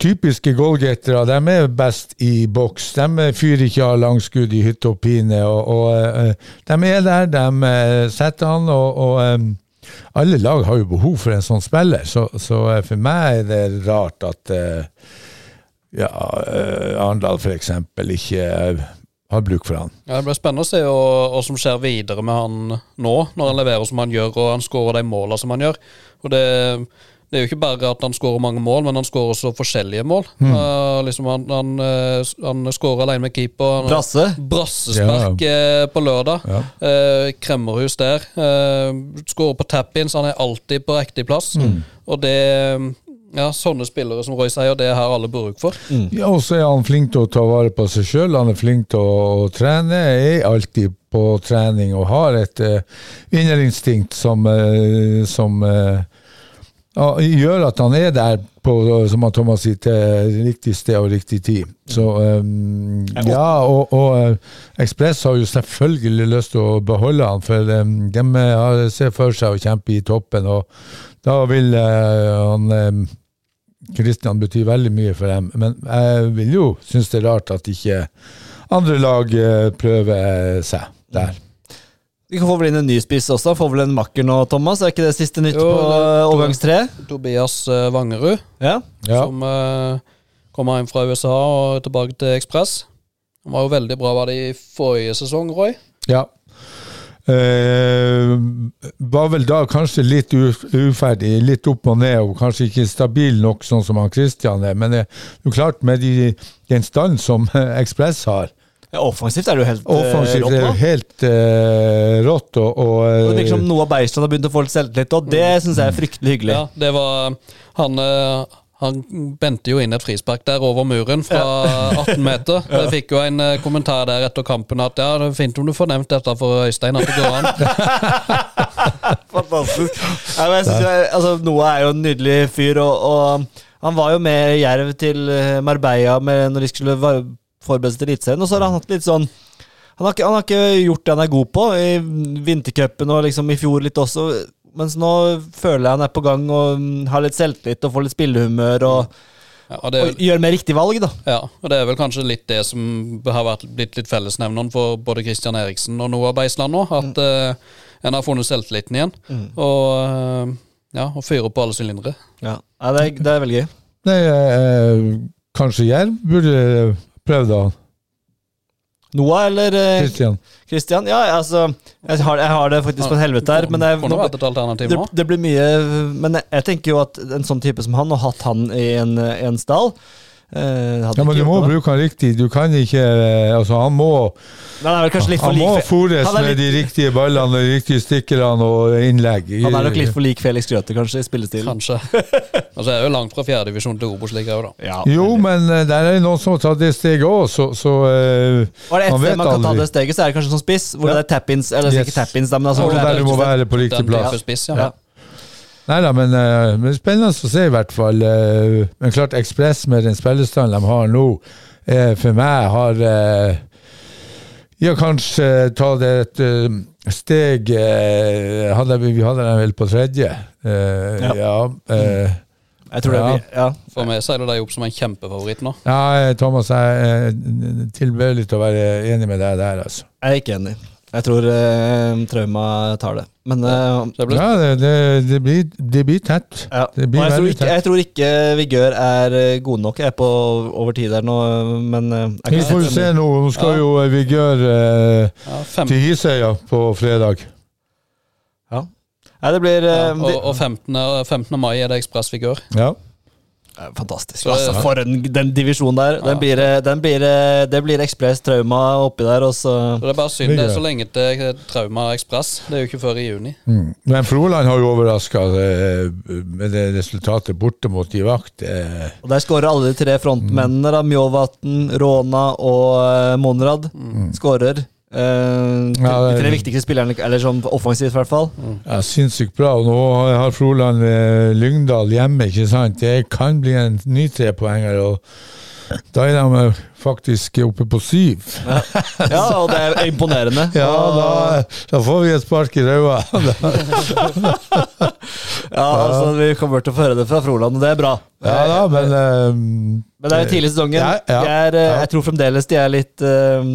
typiske goalgatere de er best i boks. De fyrer ikke av langskudd i hytte og pine. Og, og, eh, de er der, de eh, setter han, og, og eh, alle lag har jo behov for en sånn spiller. Så, så eh, for meg er det rart at eh, ja, eh, Arendal f.eks. ikke har bruk for han. Ja, det blir spennende å se hva som skjer videre med han nå, når han leverer som han gjør, og han skårer de målene som han gjør. Og det, det er jo ikke bare at han skårer mange mål, men han skårer også forskjellige mål. Eh, liksom han, han, eh, han skårer alene med keeper. Brasse. Brassespark eh, på lørdag. Ja. Uh, kremmerhus der. Uh, skårer på tap-in, så han er alltid på riktig plass. Og det Ja, sånne spillere som Roy sier, det har alle bruk for. Ja, og så er han flink til å ta vare på seg sjøl. Han er flink til å, trene. Er alltid på trening og har et uh, vinnerinstinkt som, uh, som ja, gjør at han er der på, som Thomas sier, til riktig sted og riktig tid. Så um, ja, og, og eh, Ekspress har jo selvfølgelig lyst til å beholde han, for um, de ser for seg å kjempe i toppen, og da vil uh, han um, Kristian betyr veldig mye for dem, men jeg vil jo synes det er rart at ikke andre lag eh, prøver seg der. Vi kan få vel inn en ny spiss også. Får vel en makker nå, Thomas? Er ikke det siste nytt Jo, på det- eh, overgangstre? Tobias eh, Vangerud, Ja. Ja. som uh, kommer hjem fra USA og tilbake til Ekspress. Han var jo veldig bra var det i forrige sesong, Roy. ja. Eh, var vel da kanskje litt uferdig, litt opp og ned, og kanskje ikke stabil nok sånn som han Christian er. Men det er jo klart, med de, den stand som Ekspress har, Ja, offensivt er det jo helt eh, offensivt rått er jo helt uh, rått. Og, og, Og Det virker som Noah Beistad har begynt å få litt selvtillit, og det syns jeg er fryktelig hyggelig. Ja, det var Han, Uh, han bente jo inn et frispark der over muren fra 18 meter. Jeg fikk jo en kommentar der etter kampen at ja, det er fint om du får nevnt dette for Øystein, at det går an. Fantastisk. Ja, men jeg synes, altså, Noah er jo en nydelig fyr, og, og han var jo med Jerv til Marbella med, når de skulle forberede seg til Eliteserien, og så har han hatt litt sånn han har, ikke, han har ikke gjort det han er god på i vintercupen og liksom i fjor litt også. Mens nå føler jeg han er på gang og mm, har litt selvtillit og får litt spillehumør og, Ja, og det, og gjør mer riktig valg, da. ja, og det er vel kanskje litt det som har vært, blitt litt fellesnevneren for både Christian Eriksen og Noah Beisland nå. At eh, en har funnet selvtilliten igjen. Og uh, ja, og fyrer på alle sylindere. Ja, det, er, det er veldig gøy. Nei, uh, kanskje Jerv burde prøvd han? Noah eller Kristian? Christian? Christian? Ja, altså jeg har, jeg har det faktisk på en helvete her, men et alternativ det, det blir mye Men jeg, jeg tenker jo at en sånn type som han, og hatt han i en, en stall Eh, Ja, men du må bruke han riktig. Du kan ikke eh, Altså, han må, han er kanskje litt for han må fôres med de riktige ballene, de riktige stikkerne og innlegg. Han er nok litt for lik Felix Grøthe, kanskje, i spillestilen. Kanskje. altså, det er jo langt fra fjerdedivisjon til Obos-ligaen, da. Ja, Jo, men eh, der er det noen som har tatt det steget òg, så, så uh, Var det ett sted man kan ta det steget, så er det kanskje som spiss, hvor Ja. det er tap-ins, eller Yes. ikke tap-ins, men altså ja, der er du må være på riktig plass. spiss, ja. Ja. Nei da, men, eh, men spennende å se i hvert fall. eh, Men klart, Ekspress med den spillestanden de har nå, eh, for meg har Ja, kanskje ta det et steg hadde, Vi vi hadde dem vel på tredje. Eh, Ja. ja. eh, Jeg tror det Ja. blir Ja. For meg seiler de opp som en kjempefavoritt nå. ja, Thomas, jeg er tilbøyelig til å være enig med deg der, altså. Jeg er ikke enig. Jeg tror eh, Trauma tar det. Men eh, det blir Ja, det, det, det, blir, det blir tett. ja. Det blir jeg, tror ikke, tett. jeg tror ikke Vigør er eh, gode nok. Jeg er på over tid der nå, men eh, Vi får jo se nå. Nå skal jo eh, Vigør eh, ja, til Hisøya på fredag. Ja. Nei, det blir ja, og, og 15. 15. mai er det Ekspress Vigør. Ja. Eh, Fantastisk. Så- altså, for en, den divisjonen der. Den blir, eh, den blir, eh, det blir Ekspress Trauma oppi der, og så Så det er bare synd det er så lenge til Trauma Ekspress. Det er jo ikke før i juni. Mm. Men Froland har jo overraska med det resultatet borte mot de vakt. Og Der skårer alle de tre frontmennene. da Mjåvatn, Råna og Monrad. Monrad. Skårer. Ja, de tre viktigste spillerne, eller sånn offensivt i hvert fall. ja, Sinnssykt bra. Og nå har Froland eh, Lyngdal hjemme, ikke sant. Det kan bli en ny trepoenger. og da er de eh, faktisk oppe på syv. Ja, og det er imponerende. Ja, da, da får vi et spark i ræva. ja, altså, vi kommer til å få høre det fra Froland, og det er bra. Ja da, men eh, Men det er jo tidlig i sesongen. Ja, ja, er, eh. Jeg tror fremdeles de er litt eh,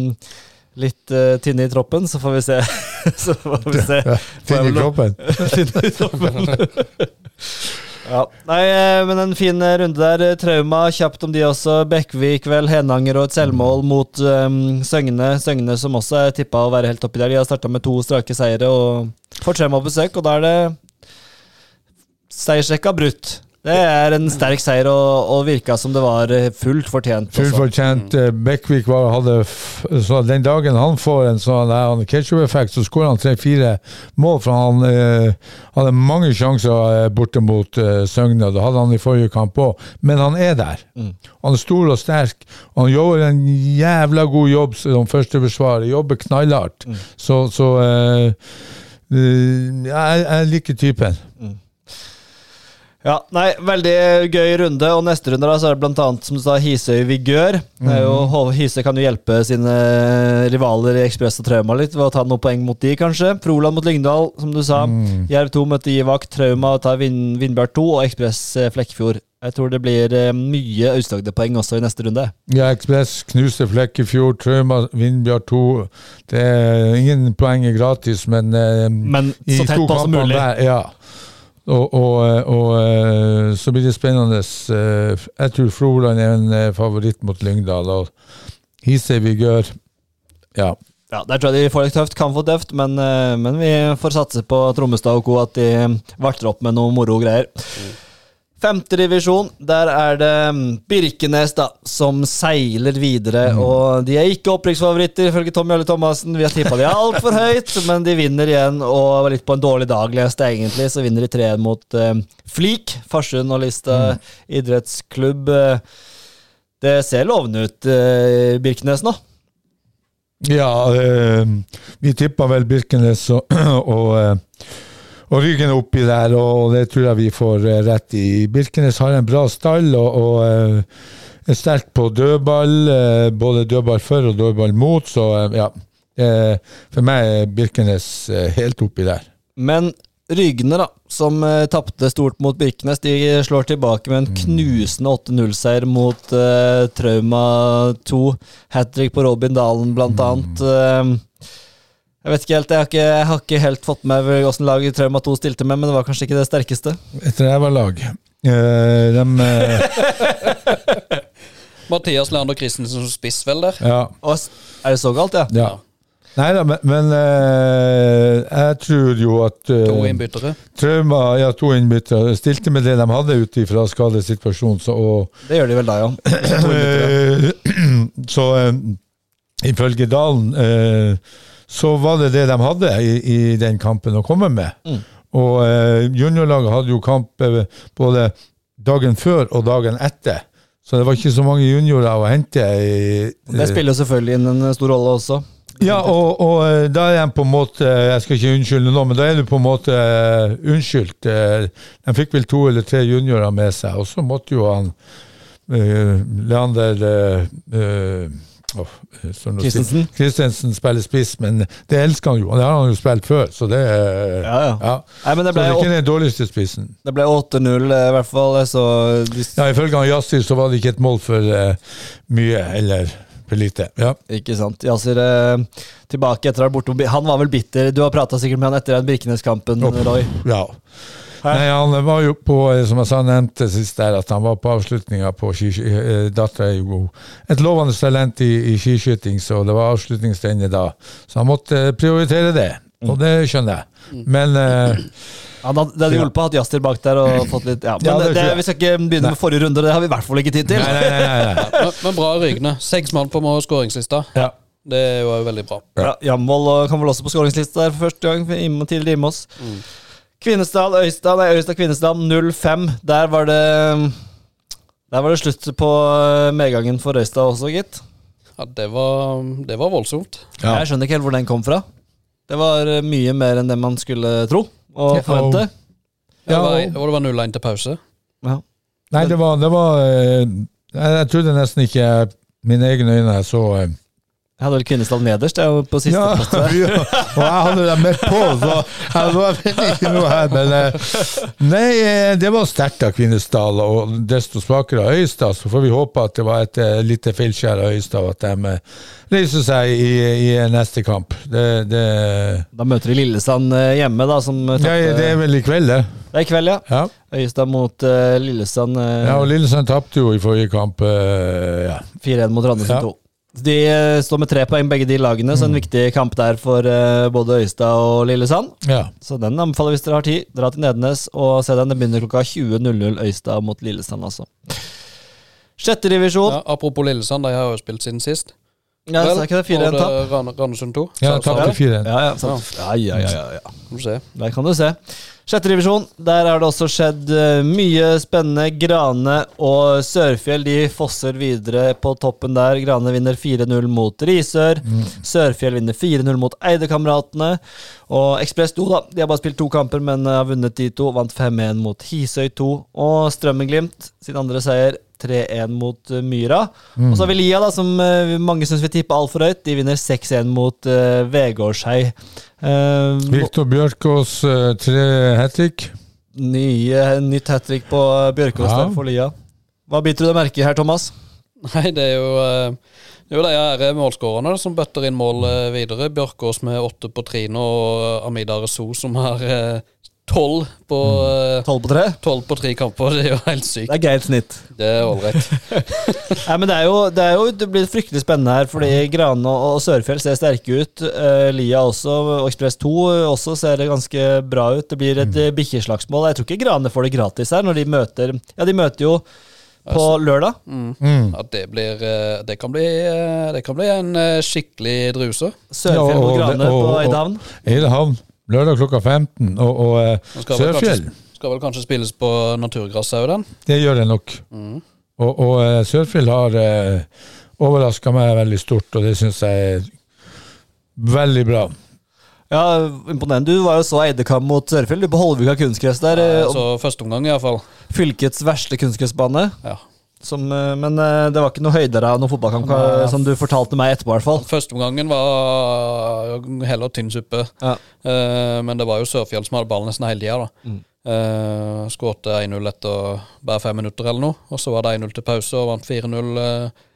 Litt uh, tynne i troppen, så får vi se. så får vi se. Tynn i kroppen. Tynne i troppen. ja. Nei, eh, men en fin eh, runde der. Trauma kjapt om de også. Bekkvik, vel, Henanger og et selvmål mot um, Søgne. Søgne som også er tippa å være helt oppi der. De har starta med to strake seire og får Trauma besøk, og da er det seiersrekka brutt. Det er en sterk seier, og, og virka som det var eh, fullt fortjent. Fullt også. fortjent. eh, Bekkvik hadde så Den dagen han får en sånn der, han ketchup-effekt, så skårer han tre-fire mål. For han eh, hadde mange sjanser eh, borte mot eh, Søgne. Det hadde han i forrige kamp òg. Men han er der. Mm. Han er stor og sterk. Og han gjør en jævla god jobb som førsteforsvarer. Jobber knallhardt. Mm. Så, så eh, eh, jeg, jeg liker typen. Ja, nei, Veldig gøy runde. Og neste runde da, så er det blant annet, som du sa, Hisøy Vigør. Det jo, Hisøy kan jo hjelpe sine rivaler i Ekspress og Trauma litt ved å ta noen poeng mot de, kanskje. Froland mot Lyngdal, som du sa. Jerv 2 møter Givak. Trauma tar Vin Vindbjørn 2 og Ekspress eh, Flekkefjord. Jeg tror det blir eh, mye Aust-Agder-poeng også i neste runde. Ja, Ekspress knuste Flekkefjord, Trauma, Vindbjørn 2. Det er ingen poeng er gratis, men, eh, Men i to kampene mulig. der, ja. Og, og, og eh, så blir det spennende. eh, Jeg tror Froland er en eh, favoritt mot Lyngdal. Og Hisøy Vigør Ja. Ja, Der tror jeg de får det tøft, kan få tøft, men, eh, men vi får satse på Trommestad og co. at de varter opp med noe moro greier. Femte divisjon, der er det mm, Birkenes da, som seiler videre. Og de er ikke opprykksfavoritter, ifølge Tom Jølle Thomassen. Vi har tippa de altfor høyt, men de vinner igjen. Og litt på en dårlig dag, leste jeg egentlig, så vinner de 3-1 mot uh, Flik. Farsund og Lista idrettsklubb. Eh, Det ser lovende ut, uh, Birkenes nå. Ja, eh, vi tippa vel Birkenes og, og, eh, og Ryggen oppi der, og det tror jeg vi får eh, rett i. Birkenes har en bra stall og, og eh, er sterk på dødball. eh, Både dødball for og dødball mot, så ja. For meg er Birkenes helt oppi der. Men Rygne, da, som uh, tapte stort mot Birkenes, de slår tilbake med en knusende 8-0-seier mot uh, Trauma 2. Hat trick på Robin Dalen, blant annet. Eh, jeg vet ikke helt, jeg har ikke, jeg har ikke helt fått med meg åssen laget Trauma 2 stilte med, men det var kanskje ikke det sterkeste. Jeg tror lag. Uh, de, uh... Mathias Leander Christensen som spiss, vel der. ja, Og, er det så galt, ja? ja. Nei da, men, men eh, jeg tror jo at eh, To innbyttere. Trauma, ja, to innbyttere, stilte med det de hadde ut ifra skadesituasjonen. Så, og, Det gjør de vel da, ja. Så eh, ifølge Dalen eh, så var det det de hadde i, i den kampen å komme med. Mm. Og eh, juniorlaget hadde jo kamp eh, både dagen før og dagen etter. Så det var ikke så mange juniorer å hente. I, Det spiller selvfølgelig inn en stor rolle også. ja, og, og eh, da er de på en måte Jeg skal ikke unnskylde nå, men da er du på en måte eh, unnskyldt. Eh, De fikk vel to eller tre juniorer med seg, og så måtte jo han uh, Leander eh, eh, står. Christensen. Christensen spiller spiss, men det elsker han jo. Det har han jo spilt før, så det Ja, ja. ja. Nei, men det Så det er ikke den dårligste spissen. det ble 8-0 eh, i hvert fall, så de, Ja, Ifølge Yasir så var det ikke et mål for uh, mye eller for lite. Ja. Ikke sant. Yasir uh, tilbake etter å ha vært borte Han var vel bitter. Du har prata sikkert med han etter den Birkenes-kampen. Roy. ja. Nei, han var jo på, eh, som jeg sa, nevnte sist der, at han var på avslutninga på skiskyting. Dattera er jo god. Et lovende talent i, i skiskyting, så det var avslutningsdenne da. Så han måtte eh, prioritere det, og det skjønner jeg. Men eh, ja, hadde, det hadde hjulpet å ha Jaster bak der og fått litt ja. Men Ja, det det, vi skal ikke begynne med forrige runde, det har vi i hvert fall ikke tid til. nei, nei, nei. nei, nei. Men, men bra Rygne. Seks mann på skåringslista. Ja. Det var jo veldig bra. Ja, Jamvold kom kan vel også på skåringslista der for første gang. for Im- Mm. Kvinesdal, nei, Øystad Kvinesdal 0-5. Der var det Der var det slutt på eh, medgangen for Øystad også, gitt. Ja, det var, det var voldsomt. Ja. Jeg skjønner ikke helt hvor den kom fra. Det var eh, mye mer enn det man skulle tro og forvente. Ja, og, ja, og det var 0-1 til pause. Ja. Nei, det var, det var eh, jeg, jeg trodde nesten ikke mine egne øyne jeg så Jeg hadde vel Kvinesdal nederst, jeg på siste Ja, ja, og jeg hadde dem med på, så jeg var vet ikke noe her. Men eh, nei, eh, det var sterkt av Kvinesdal, og desto svakere av Øystad. Så får vi håpe at det var et eh, lite feilskjær av Øystad, at de reiser seg i, i neste kamp. Det, det, Da møter de Lillesand hjemme, da, som ja, det er vel i kveld, det. Det er i kveld, ja. Ja. Øystad mot uh, Lillesand Uh, ja, og Lillesand tapte jo i forrige kamp. Uh, ja. 4-1 mot Randesund Ja. 2. De eh, står med tre poeng, begge de lagene, så en viktig kamp der for eh, både Øystad og Lillesand. ja. Så den anbefaler hvis dere har tid. Dra til Nedenes og se den. Det begynner klokka 20.00 Øystad mot Lillesand, altså. Sjette divisjon. Ja, apropos Lillesand, de har jo spilt siden sist. Ja, så er ikke det 4-1 tap? Randesund 2. Ja, tapte 4-1. Ja, ja, ja, ja, ja, ja. Der kan du se. Sjette divisjon. Der har det også skjedd eh, mye spennende. Grane og Sørfjell de fosser videre på toppen der. Grane vinner 4-0 mot Risør. Sørfjell vinner 4-0 mot Eidekameratene. Og Ekspress 2, da. De har bare spilt to kamper, men har vunnet de to. Vant 5-1 mot Hisøy 2. Og Strømmen-Glimt sin andre seier. 3-1 mot eh, Myra. Og så har vi Lia, da, som eh, mange syns vi tippa altfor høyt. De vinner 6-1 mot uh, Vegårshei. Uh, Viktor Bjørkås, uh, tre hat trick. Nye, nytt hat trick på Bjørkås Ja. der for Lia. Hva biter du deg merke i her, Thomas? Nei, det er jo eh, det er målskårerne som bøtter inn mål videre. Bjørkås med åtte på Trine og Amida Rezo som har tolv på eh, Tolv på tre? tolv på tre kamper. Det er jo helt Det sykt. er greit snitt. Det er ålreit. Nei, men det er, jo, det er jo Det blir fryktelig spennende her, fordi Grane og, og Sørfjell ser sterke ut. Uh, Lia også, og Ekspress 2 også ser det ganske bra ut. Det blir et mm. bikkjeslagsmål. Jeg tror ikke Grane får det gratis her, når de møter Ja, de møter jo på lørdag. Mm. Ja, det blir eh, Det kan bli, eh, det kan bli en eh, skikkelig druse. Sørfjell og- Grane på Eidhavn. Eidehavn. Lørdag klokka 15. Og, og eh, Den skal vel Sørfjell, kanskje, skal vel kanskje spilles på naturgress òg, den. det gjør det nok. Mm. Og, og eh, Sørfjell har uh, overraska meg veldig stort, og det syns jeg er veldig bra. Ja, imponerende. Du var jo så Eidekam mot Sørfjell. Du på Holvika kunstgress der. eh, Ja, så første omgang, iallfall. Fylkets verste kunstgressbane. Ja. Som, eh, men eh, det var ikke noe høydere av noen fotballkamp, ja. som du fortalte meg etterpå, i hvert fall. Første omgangen var heller tynn suppe. Ja. Eh, men det var jo Sørfjell som hadde ballen nesten hele tida. Mm. Uh, Skårte 1-0 etter bare fem minutter eller noe. Og så var det 1-0 til pause og vant 4-0. eh.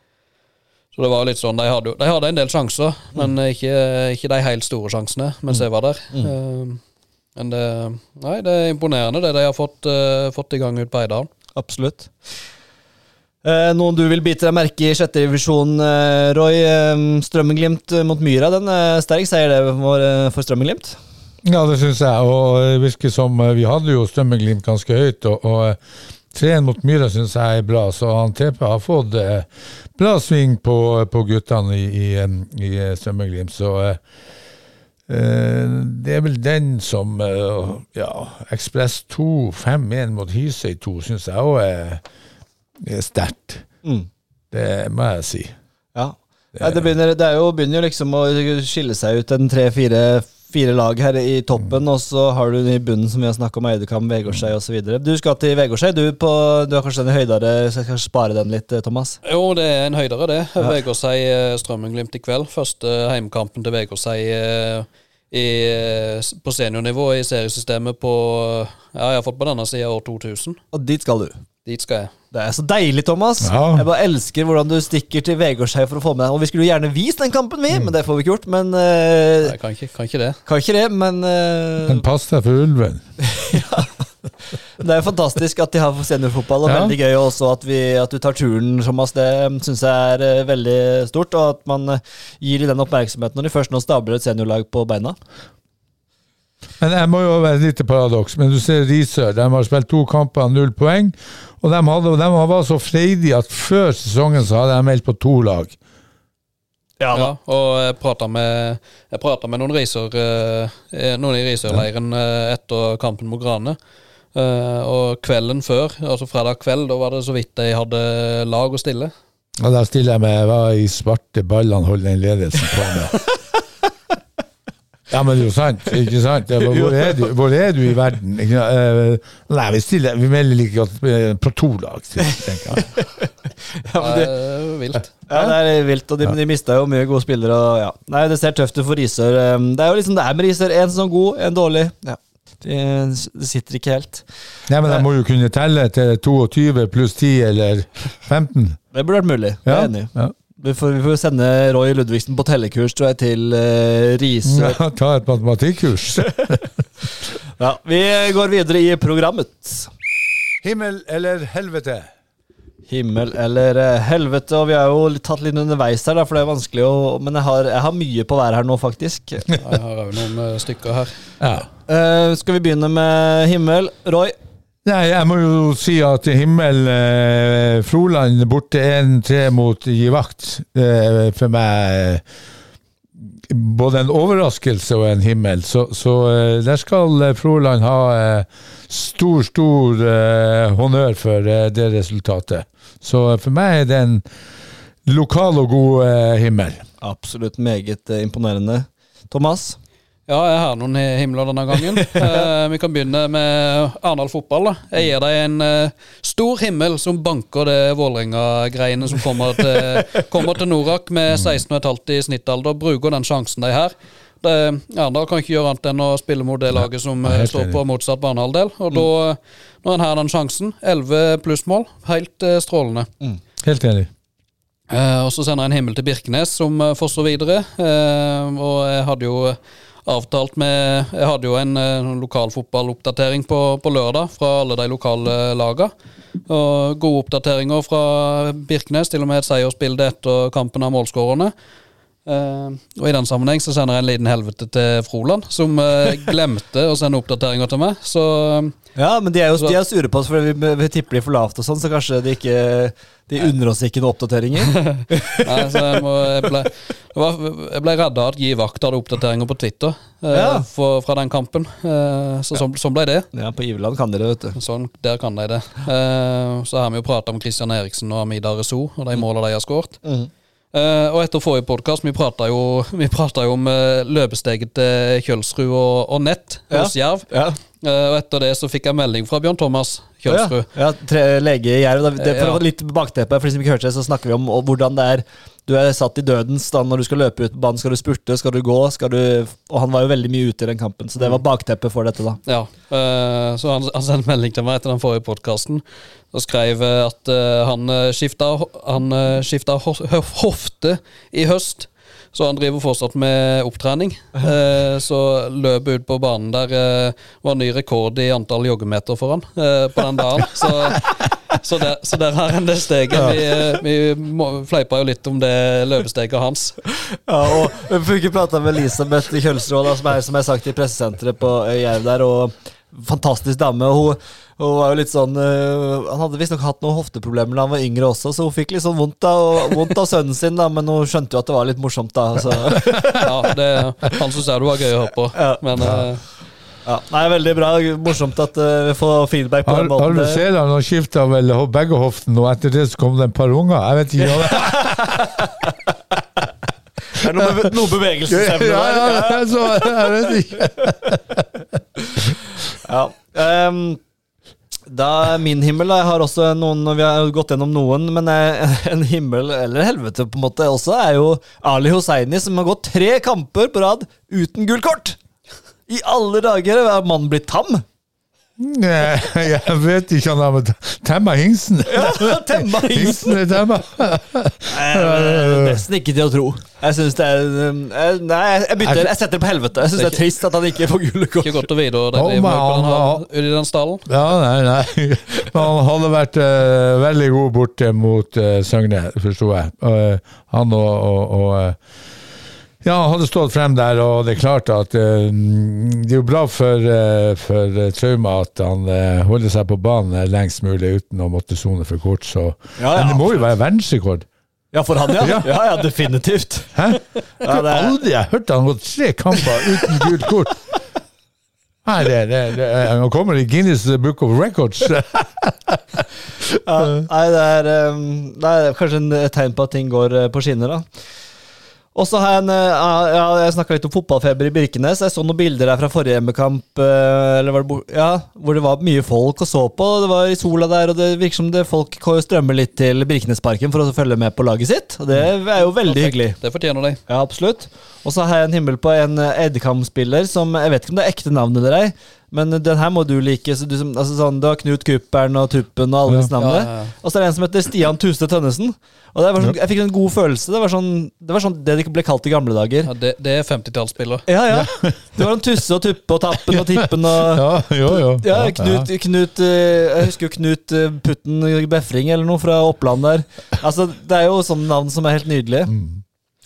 så det var litt sånn De hadde, de hadde en del sjanser, men ikke, ikke de helt store sjansene mens jeg var der. Eh, men det, nei, det er imponerende det de har fått, eh, fått i gang ut på Eidalen. Absolutt. Eh, noen du vil bite deg merke i sjette divisjon, eh, Roy. Eh, Strømmen-Glimt mot Myra. Den er sterk seier det for, Strømmen-Glimt. Ja, det syns jeg. Og det virker som vi hadde jo Strømmen-Glimt ganske høyt. Og, og eh, treen mot Myra syns jeg er bra, så han TP har fått bra sving på, på guttene i, i, i Strømmen-Glimt. Så det er vel den som Ja, Ekspress 2 5-1 mot Hisøy 2 syns jeg òg er sterkt. Mm. Det må jeg si. Ja. Nei, det, begynner, det er jo, begynner jo liksom å skille seg ut en tre-fire fire lag her i toppen, og så har du i bunnen, som vi har snakka om, Eidekam, Vegårshei osv. Du skal til Vegårshei, du, på, du har kanskje en høydere, så jeg skal spare den litt, eh, Thomas? Jo, det er en høydere, det. Vegårshei-Strømmenglimt Strømmen-Glimt i kveld. Første heimkampen til Vegårshei eh, i, eh, på seniornivå i seriesystemet på Ja, fått på denne sida år 2000. Og dit skal du. Dit skal jeg. Det er så deilig, Thomas. Ja. Jeg bare elsker hvordan du stikker til Vegårshei for å få med deg Og vi skulle jo gjerne vist den kampen, vi, men det får vi ikke gjort. Men uh, Nei, kan ikke, kan ikke det. Kan ikke det, men uh, Men pass deg for ulven. Det er jo fantastisk at de har seniorfotball, og Ja. veldig gøy også at, vi, at du tar turen, Thomas. Det syns jeg er eh, veldig stort, og at man eh, gir dem den oppmerksomheten når de først nå stabler et seniorlag på beina. Men jeg må jo være et lite paradoks. Men du ser Risør, de har spilt to kamper, null poeng. Og de, hadde, de var så freidige at før sesongen så hadde de meldt på to lag. Ja, og jeg prata med, med noen riser eh, Noen i Risør-leiren eh, etter kampen mot Grane. Eh, og kvelden før, altså fredag kveld, da var det så vidt de hadde lag å stille. Og da stiller jeg meg hva i svarte ballene holder den ledelsen på med? Ja, men det er jo sant. ikke sant? Hvor er du, hvor er du i verden? Eh, Nei, vi stiller Vi melder like godt eh, på to lag, tenker jeg. Ja, men det, er vilt. ja, det er vilt, og de, de mista jo mye gode spillere. Og, ja. Nei, Det ser tøft ut for Risør. Det er jo liksom det er med Risør. En som er god, en dårlig. Ja. Det, det sitter ikke helt. Nei, men de må jo kunne telle til 22 pluss 10 eller 15. Det burde vært mulig. Jeg er enig. ja. Vi får, vi får sende Roy Ludvigsen på tellekurs tror jeg, til uh, Risør. Ja, ta et matematikkurs. Ja, vi går videre i programmet. Himmel eller helvete? Himmel eller eh, helvete. Og vi har jo tatt litt underveis her, da, for det er vanskelig å Men jeg har, jeg har mye på hver her nå, faktisk. Jeg har òg noen eh, stykker her. Ja. Uh, skal vi begynne med himmel? Roy? Nei, jeg må jo si at Himmel eh, Froland borte 1-3 mot Gi vakt. Eh, for meg både en overraskelse og en himmel. Så, så eh, der skal Froland ha eh, stor, stor eh, honnør for eh, det resultatet. Så for meg er det en lokal og god eh, himmel. Absolutt meget imponerende. Thomas? Ja, jeg har noen hi- himler denne gangen. Eh, vi kan begynne med Arendal fotball. da. Jeg gir deg en eh, stor himmel som banker det Vålerenga-greiene som kommer til, kommer til Norak med 16,5 i snittalder. Bruker den sjansen de har. Arendal kan ikke gjøre annet enn å spille mot det laget som eh, står på motsatt banehalvdel. Og da, når en har den sjansen, 11 plussmål, helt eh, strålende. Helt enig. Eh, og så sender jeg en himmel til Birkenes, som uh, forstår videre. Eh, og jeg hadde jo avtalt med Jeg hadde jo en uh, lokal fotballoppdatering på, på lørdag fra alle de lokale lagene. Og gode oppdateringer fra Birkenes, til og med et seiersbilde etter kampen av målskårerne. Uh, og i den sammenheng så sender jeg en liten helvete til Froland, som uh, glemte å sende oppdateringer til meg. Så eh, Ja, men de er jo Så- de er sure på oss fordi vi, vi tipper de for lavt og sånn, så kanskje de ikke De unner oss ikke noen oppdateringer. Nei, så jeg, må, jeg, ble, jeg ble redda at Gi Vakt hadde oppdateringer på Twitter eh, Ja. for, fra den kampen. Eh, så sånn, sånn ble det. ja, på Iveland kan de det, vet du. Sånn, Der kan de det. Eh, så har vi jo prata om Christian Eriksen og Amida Rezo og de måla de har skåret. Mhm. Eh, og etter forrige podkast, vi prata jo, jo om uh, løpesteget til Kjølsrud og, og Nett hos Jerv. Ja. Uh, og etter det så fikk jeg melding fra Bjørn Thomas Kjølsrud. Ja, tre, lege i Jerv. Det, for Ja. Litt bakteppe, for de som ikke hørte det, så snakker vi om hvordan det er Du er satt i dødens stand når du skal løpe ut på banen. Skal du spurte, skal du gå? Skal du Og han var jo veldig mye ute i den kampen, så det var bakteppet for dette, da. Ja, eh, så han, han sendte melding til meg etter den forrige podkasten og skrev eh, at eh, han skifta, han skifta ho- ho- hofte i høst. Så han driver fortsatt med opptrening. Eh, så løpet ut på banen der eh, var ny rekord i antall joggemeter for han eh, på den dagen. Så Så, der, så der har han det steget. Vi, eh, vi fleipa jo litt om det løpesteget hans. Ja, og Vi fikk jo prata med Elisabeth Kjølsrud, da, som, er, som jeg sagt i pressesenteret på Jerv der. og Fantastisk dame. Hun, hun var jo litt sånn uh, Han hadde visstnok hatt noen hofteproblemer da han var yngre også, så hun fikk litt sånn vondt av, vondt av sønnen sin, da, men hun skjønte jo at det var litt morsomt. da så, Ja, det, han syntes det var gøy å høre på. Ja. Men eh, ja. Nei, Veldig bra. Morsomt at uh, vi får feedback på Har, den har du Det- sett han har skifta vel begge hoftene, og etter det så kom det en par unger? Jeg vet ikke. Det er noe, noe Ja, bevegelsesevne ja, der. ja, så, jeg vet ikke. Ja. Um, da Min himmel jeg har også noen Vi har gått gjennom noen, men eh, en himmel, eller helvete på en måte også, er jo Ali Hosseini, som har gått tre kamper på rad uten gult kort! I alle dager! Er mannen blitt tam? Nei, jeg vet ikke om han har temma hingsten. Ja, temma hingsten! Er temma. Nesten ikke til å tro. Jeg syns det er eh, Nei, jeg bytter. Jeg setter det på helvete. Jeg syns det er trist at han ikke får gule kort. ikke godt å vite hva de driver med i den stallen. Ja, nei, nei. Men han hadde vært uh, veldig god borte mot uh, Søgne, forsto jeg. Uh, han og, og, og Ja, han hadde stått frem der, og det er klart at uh, det er jo bra for, uh, for eh, Trauma at han uh, holder seg på banen lengst mulig uten å måtte sone for kort. Så. Ja, ja. Men det må jo være verdensrekord. Ja, for han, ja. Ja. Ja, definitivt. Hæ? Det er, Aldri har jeg hørt han gått tre kamper uten gult kort. Nei, det, det, det, han kommer i Guinness Book of Records. nei, det er, det er kanskje en, et tegn på at ting går på skinner, da. Og så har jeg en eh, ja, Jeg snakka litt om fotballfeber i Birkenes. Jeg så noen bilder der fra forrige hjemmekamp eh, eller var det ja, hvor det var mye folk å så på. Det var i sola der, og det virker som det folk strømmer litt til Birkenesparken for å følge med på laget sitt. Og det er jo veldig hyggelig. Det fortjener de. Ja, absolutt. Og så har jeg en himmel på en eh, Edkamp-spiller som Jeg vet ikke om det er ekte navnet deres, men den her må du like. Så du, altså sånn, du har Knut Kuppern og Tuppen og alle disse navnene. Ja, ja, ja. Og så er det en som heter Stian Tuste Tønnesen. Og det var sånn, Jeg fikk en god følelse. Det var sånn det, var sånn det de ble kalt i gamle dager. Ja, det, det er 50-tallsspiller. Ja, ja. Det var en Tusse og Tuppe og Tappen og Tippen og Ja, jo, jo. ja, Knut, Knut eh, Jeg husker jo Knut eh, Putten Befring eller noe fra Oppland der. Altså, Det er jo sånne navn som er helt nydelige.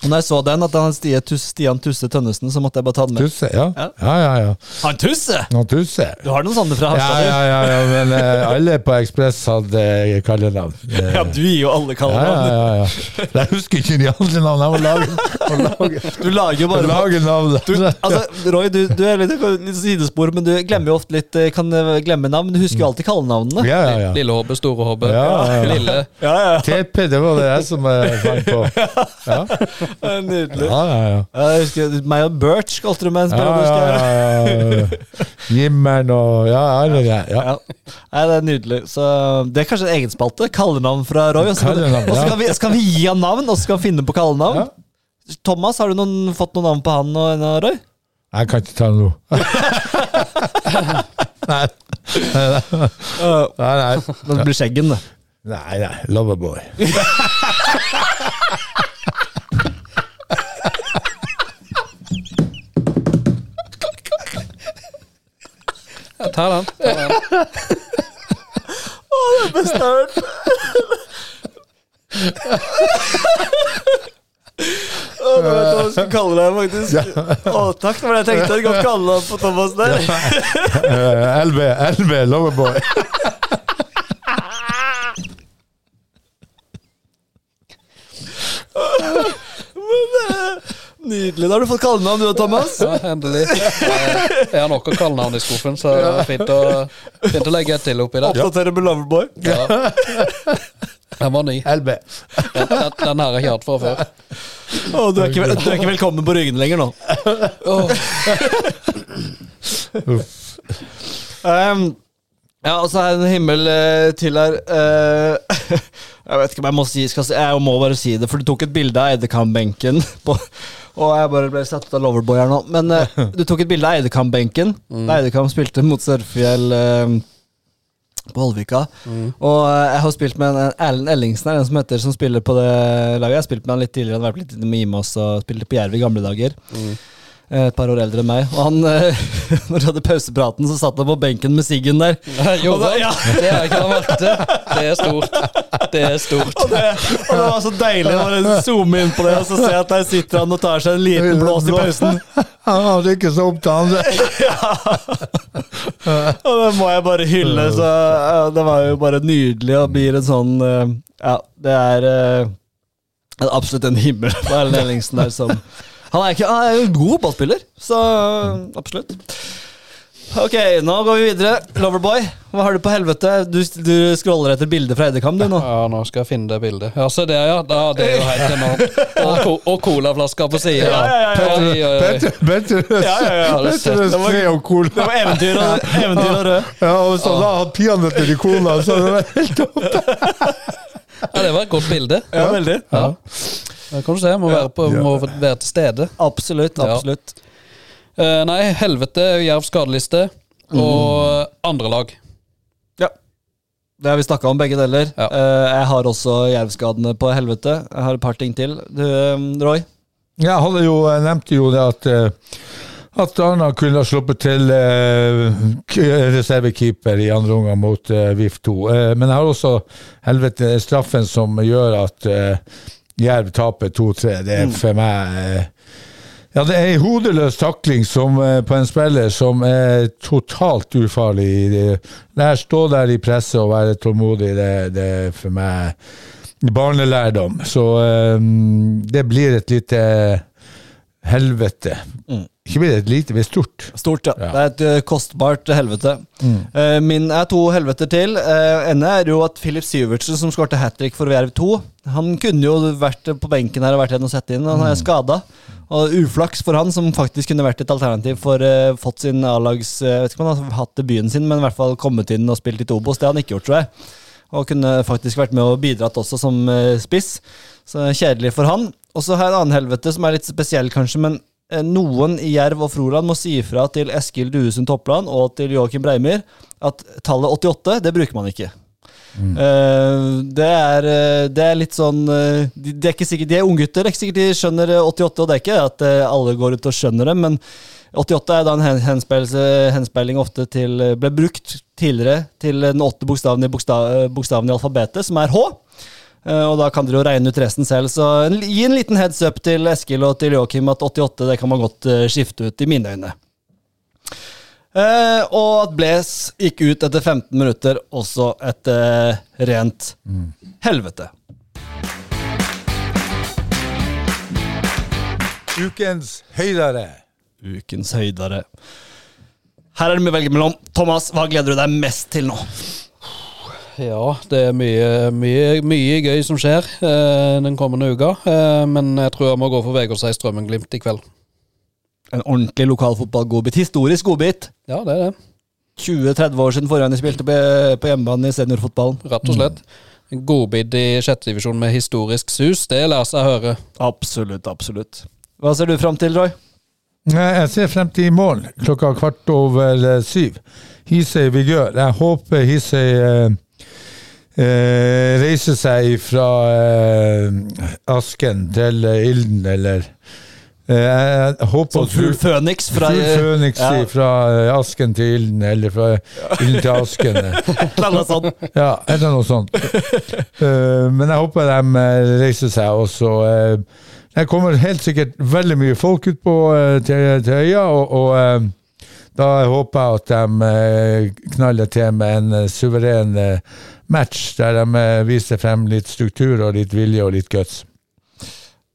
Og når jeg så den, at han Tusse, Stian Tusse Tønnesen, så måtte jeg bare ta den med. Tusse, ja. Ja. Ja, ja, ja. Han Tusse! Han tusse. Du har noen sånne fra Ja, Harstad? ja, ja, ja, men eh, alle på Ekspress hadde eh, kallenavn. Eh, Ja, du gir jo alle ja, kallenavn. ja, ja, ja. Jeg husker ikke de andre navnene. Jeg må lage, må lage, Du lager jo bare lager navn. du, altså, Roy, du, du er litt, litt sidespor, men du glemmer jo ofte litt Kan glemme navn. Du husker jo alltid kallenavnene. Ja, ja, ja. Lille Håbe, store Håbe, Ja, ja, ja. Lille. Ja, ja, TP, det var det jeg som fant på. Ja, ja. Nydelig. ja, ja. ja. Jeg husker, meg og Birch kalte du meg en Ja, periode. ja. Jimmeren og Ja, ja. Ja. Nei, det er nydelig. Så Det er kanskje en egenspalte. Kallenavn fra Roy. Og så kan, Kallenavn, og så kan, vi, vi gi han navn, og så skal han finne på kallenavn. Ja. Thomas, har du noen, fått noen navn på han og en av Roy? Jeg kan ikke ta det nå. Nei. Nei, nei. nei. det blir Skjeggen, det. Nei, nei. Loverboy. ta den. Ta den. Beste jeg har hørt. Å, nå vet jeg hva jeg skal kalle deg, faktisk. Å, takk, for det jeg tenkte. Et godt kallenavn på Thomas der. Eh, LB, LB, Loverboy. Nydelig. Da har du fått kallenavn, du og Thomas. Ja, endelig. Jeg har nok av kallenavn i skuffen, så det er fint å, fint å legge et til oppi der. Oppdatere med Loverboy. Ja. Den var ny. LB. Den, den, den har jeg ikke hatt fra før. Å, du, er ikke, du er ikke velkommen på Ryggen lenger nå. Um, ja, og så er det en himmel uh, til her. Uh, jeg vet ikke om jeg må si skal, si- Jeg må bare si det, for du tok et bilde av Eidekam-benken. på- Og jeg bare ble satt ut av Loverboy her nå. Men eh, du tok et bilde av Eidekam-benken Mm. Eidekam spilte mot Sørfjell eh, på Holvika. Og eh, jeg har spilt med en Erlend Ellingsen, er den som heter, som spiller på det laget. Jeg har spilt med han litt tidligere, han har vært litt med Imas og spilte på Jerv i gamle dager. eh, et par år eldre enn meg. Og han, eh, når de hadde pausepraten, så satt han på benken med siggen der. Jo, da, Ja. Det har jeg ikke han til. Det er stort. Det er stort. Og det, og det var så deilig å zoome inn på det og så se at der sitter han og tar seg en liten blås i pausen. Han hadde ikke så opptatt, andre. Og det må jeg bare hylle. Så ja, det var jo bare nydelig og blir en sånn eh, Ja, det er eh, det er absolutt en himmel på Erlend Ellingsen der som Han er, ikke, han er en god fotballspiller, så absolutt. Ok, nå går vi videre. Loverboy, hva har du på helvete? Du, du scroller etter bilder fra Eddekam, du nå. Ja, nå skal jeg finne det bildet. Ja, se der, ja. Da, det er jo helt enormt. Og, og colaflasker på sida. Ja, ja, ja, ja. Det var- tre og cola. Det var eventyr og, eventyr og rød. Ja, og hvis han da hadde peanøtter i cola, så hadde det vært helt opp. Ja, det var et godt bilde. Ja, veldig. Ja. Det kan du se. Må være, på, må være til stede. Absolutt, absolutt. Eh, nei, helvete, Jerv skadeliste og andre lag. Ja. Det har vi snakka om, begge deler. Ja. Eh, jeg har også jervskadene på helvete. Jeg har et par ting til. Du, eh, Roy? Jeg hadde jo, jeg nevnte jo det at eh, at Arna kunne ha sluppet til eh, reservekeeper i andre omgang mot eh, VIF 2. Eh, men jeg har også helvete straffen som gjør at eh, Jerv taper 2-3. Det er for meg eh, Ja, det er en hodeløs takling som, eh, på en spiller som er totalt ufarlig. Her stå der i presset og være tålmodig, det, det er for meg barnelærdom. Så um, det blir et lite helvete. Ikke blir det et lite, men stort. Stort, ja. Det er et eh, kostbart helvete. Eh, min er to helveter til. Uh, ene er jo at Filip Syvertsen, som skårte hat trick for Jerv 2, han kunne jo vært på benken her og vært igjen og sette inn. Han er skada. Og uflaks for han, som faktisk kunne vært et alternativ for uh, fått sin A-lags vet ikke om han har hatt debuten sin, men i hvert fall kommet inn og spilt i Tobos. Det har han ikke gjort, tror jeg. Og kunne faktisk vært med og bidratt også som spiss. Så kjedelig for han. Og så har jeg en annen helvete som er litt spesiell, kanskje, men noen i Jerv og Froland må si ifra til Eskil Duesund Toppland og til Joakim Breimer at tallet 88, det bruker man ikke. Eh, det, er, eh, det er litt sånn eh, de, de er ikke sikkert, de er unggutter, det er ikke sikkert de skjønner eh, 88, og det er ikke at eh, alle går ut og skjønner det, men 88 er da en hen- henspeiling, ofte til eh, Ble brukt tidligere til den åtte bokstaven i, bokstav, eh, bokstaven i alfabetet, som er H. Eh, Og da kan dere jo regne ut resten selv. Så gi en liten heads up til Eskil og til Joakim at 88 det kan man godt eh, skifte ut, i mine øyne. Eh, og at Bles gikk ut etter 15 minutter, også et eh, rent helvete. Ukens høydere. Ukens høydere. Her er det mye å velge mellom. Thomas, hva gleder du deg mest til nå? Ja, det er mye, mye, mye gøy som skjer eh, den kommende uka. Eh, men jeg tror jeg må gå for Vegårshei Strømmen-Glimt i kveld. En ordentlig lokalfotballgodbit. Historisk godbit. Ja, det er det. 20-30 år siden forrige gang de spilte på, på hjemmebane i seniorfotballen. Rett og slett. En godbit i sjettedivisjon med historisk sus, det lar seg høre. Absolutt, absolutt. Hva ser du fram til, Roy? Jeg ser frem til i morgen klokka kvart over eh, syv. Hisøy Vigør. Jeg håper Hisøy eh, reise seg fra eh, asken til eh, ilden, eller eh, Jeg håper Som fugl Føniks fra Fugl Føniks ja. fra eh, asken til ilden, eller fra ilden til asken. eh. Et eller annet sånt. Ja, eller noe sånt. Eh, men jeg håper de eh, reiser seg også. Uh, det kommer helt sikkert veldig mye folk ut på eh, til, til øya, og, og eh, da håper jeg at de eh, knaller til med en eh, suveren eh, match, der de eh, viser frem litt struktur og litt vilje og litt guts.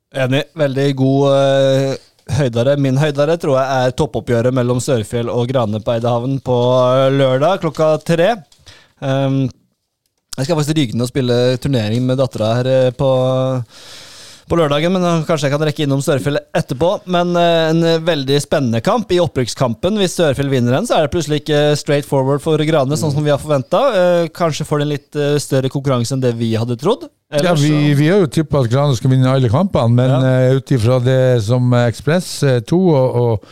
Enig. Veldig god høydere. høydare. Min høydare tror jeg er toppoppgjøret mellom Sørfjell og Grane på Eidehavn på eh, lørdag klokka tre. Um, jeg skal faktisk ryke ned og spille turnering med dattera her eh, på, på lørdagen, men eh, kanskje jeg kan rekke innom Sørfjell etterpå. Men eh, en veldig spennende kamp i opprykkskampen. Hvis Sørfjell vinner den, så er det plutselig ikke straight forward for Grane, sånn som vi har forventa. kanskje får de en litt eh, større konkurranse enn det vi hadde trodd. Ja, vi, vi har jo tippa at Grane skal vinne alle kampene, men Ja. ut ifra det som Ekspress 2 og, og,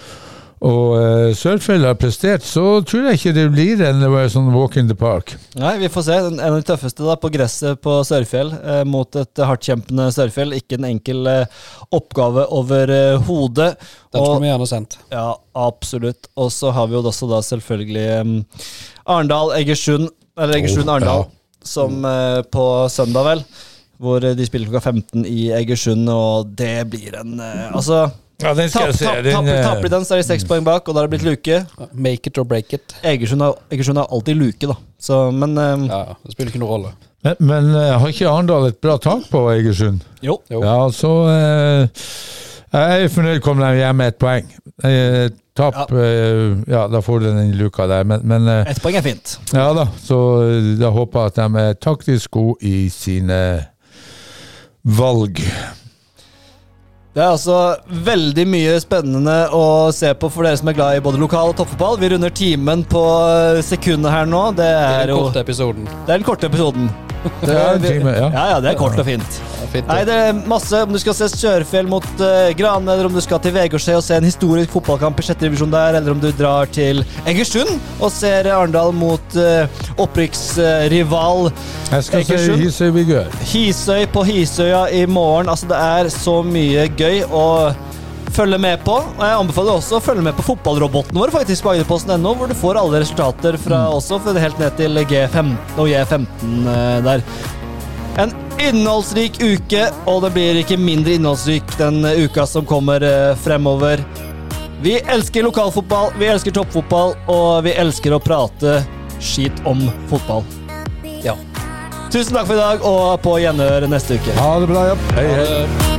og uh, Sørfjell har prestert, så tror jeg ikke det blir en uh, sånn walk in the park. Nei, vi får se. En av de tøffeste da, på gresset på Sørfjell eh, mot et hardtkjempende Sørfjell. Ikke en enkel eh, oppgave over eh, hodet. Den skulle vi gjerne sendt. Ja, absolutt. Og så har vi jo også da selvfølgelig um, Arendal-Egersund, eller Egersund-Arendal, ja. som eh, på søndag, vel. Hvor de spiller klokka 15 i Egersund, og det blir en eh, Altså Ja, den skal jeg se. tapp, Den, tapper, eh, tapper de den, så er de seks poeng bak, og da har det blitt luke. Make it or break it. Egersund har, Egersund har alltid luke, da. Så, men um, Ja, Det spiller ikke noen rolle. men men eh, har ikke Arendal et bra tak på Egersund? jo. Jo. Ja, så uh, Jeg er fornøyd kom de hjem med ett poeng. Uh, Tap eh, Ja, da får du den luka der, men, men Ett poeng er fint. Ja da, så da håper jeg at de er taktisk gode i sine valg. Det er altså veldig mye spennende å se på for dere som er glad i både lokal og toppfotball. Vi runder timen på sekundet her nå. Det Det er er den korte episoden. Det er den korte episoden. Det er en ja. Ja, ja, det er kort og fint. Ja, fint, Nei, det. er masse. Om du skal se Sørfjell mot uh, Grane, eller om du skal til Vegårshei og se en historisk fotballkamp i sjette divisjon der, eller om du drar til Egersund og ser Arendal mot uh, opprykksrival Jeg skal se. Hisøy Vigør. Hisøy på Hisøya i morgen. Altså, det er så mye gøy å følge med på. Og jeg anbefaler også å følge med på fotballroboten vår, faktisk på agderposten.no, hvor du får alle resultater fra også, for det er helt ned til G15 og J15 eh, der. En innholdsrik uke, og det blir ikke mindre innholdsrik den uka som kommer eh, fremover. Vi elsker lokalfotball, vi elsker toppfotball, og vi elsker å prate skit om fotball. Ja. Tusen takk for i dag, og på gjenhør neste uke. Ha det bra, ja. Hei, hei. Ha det.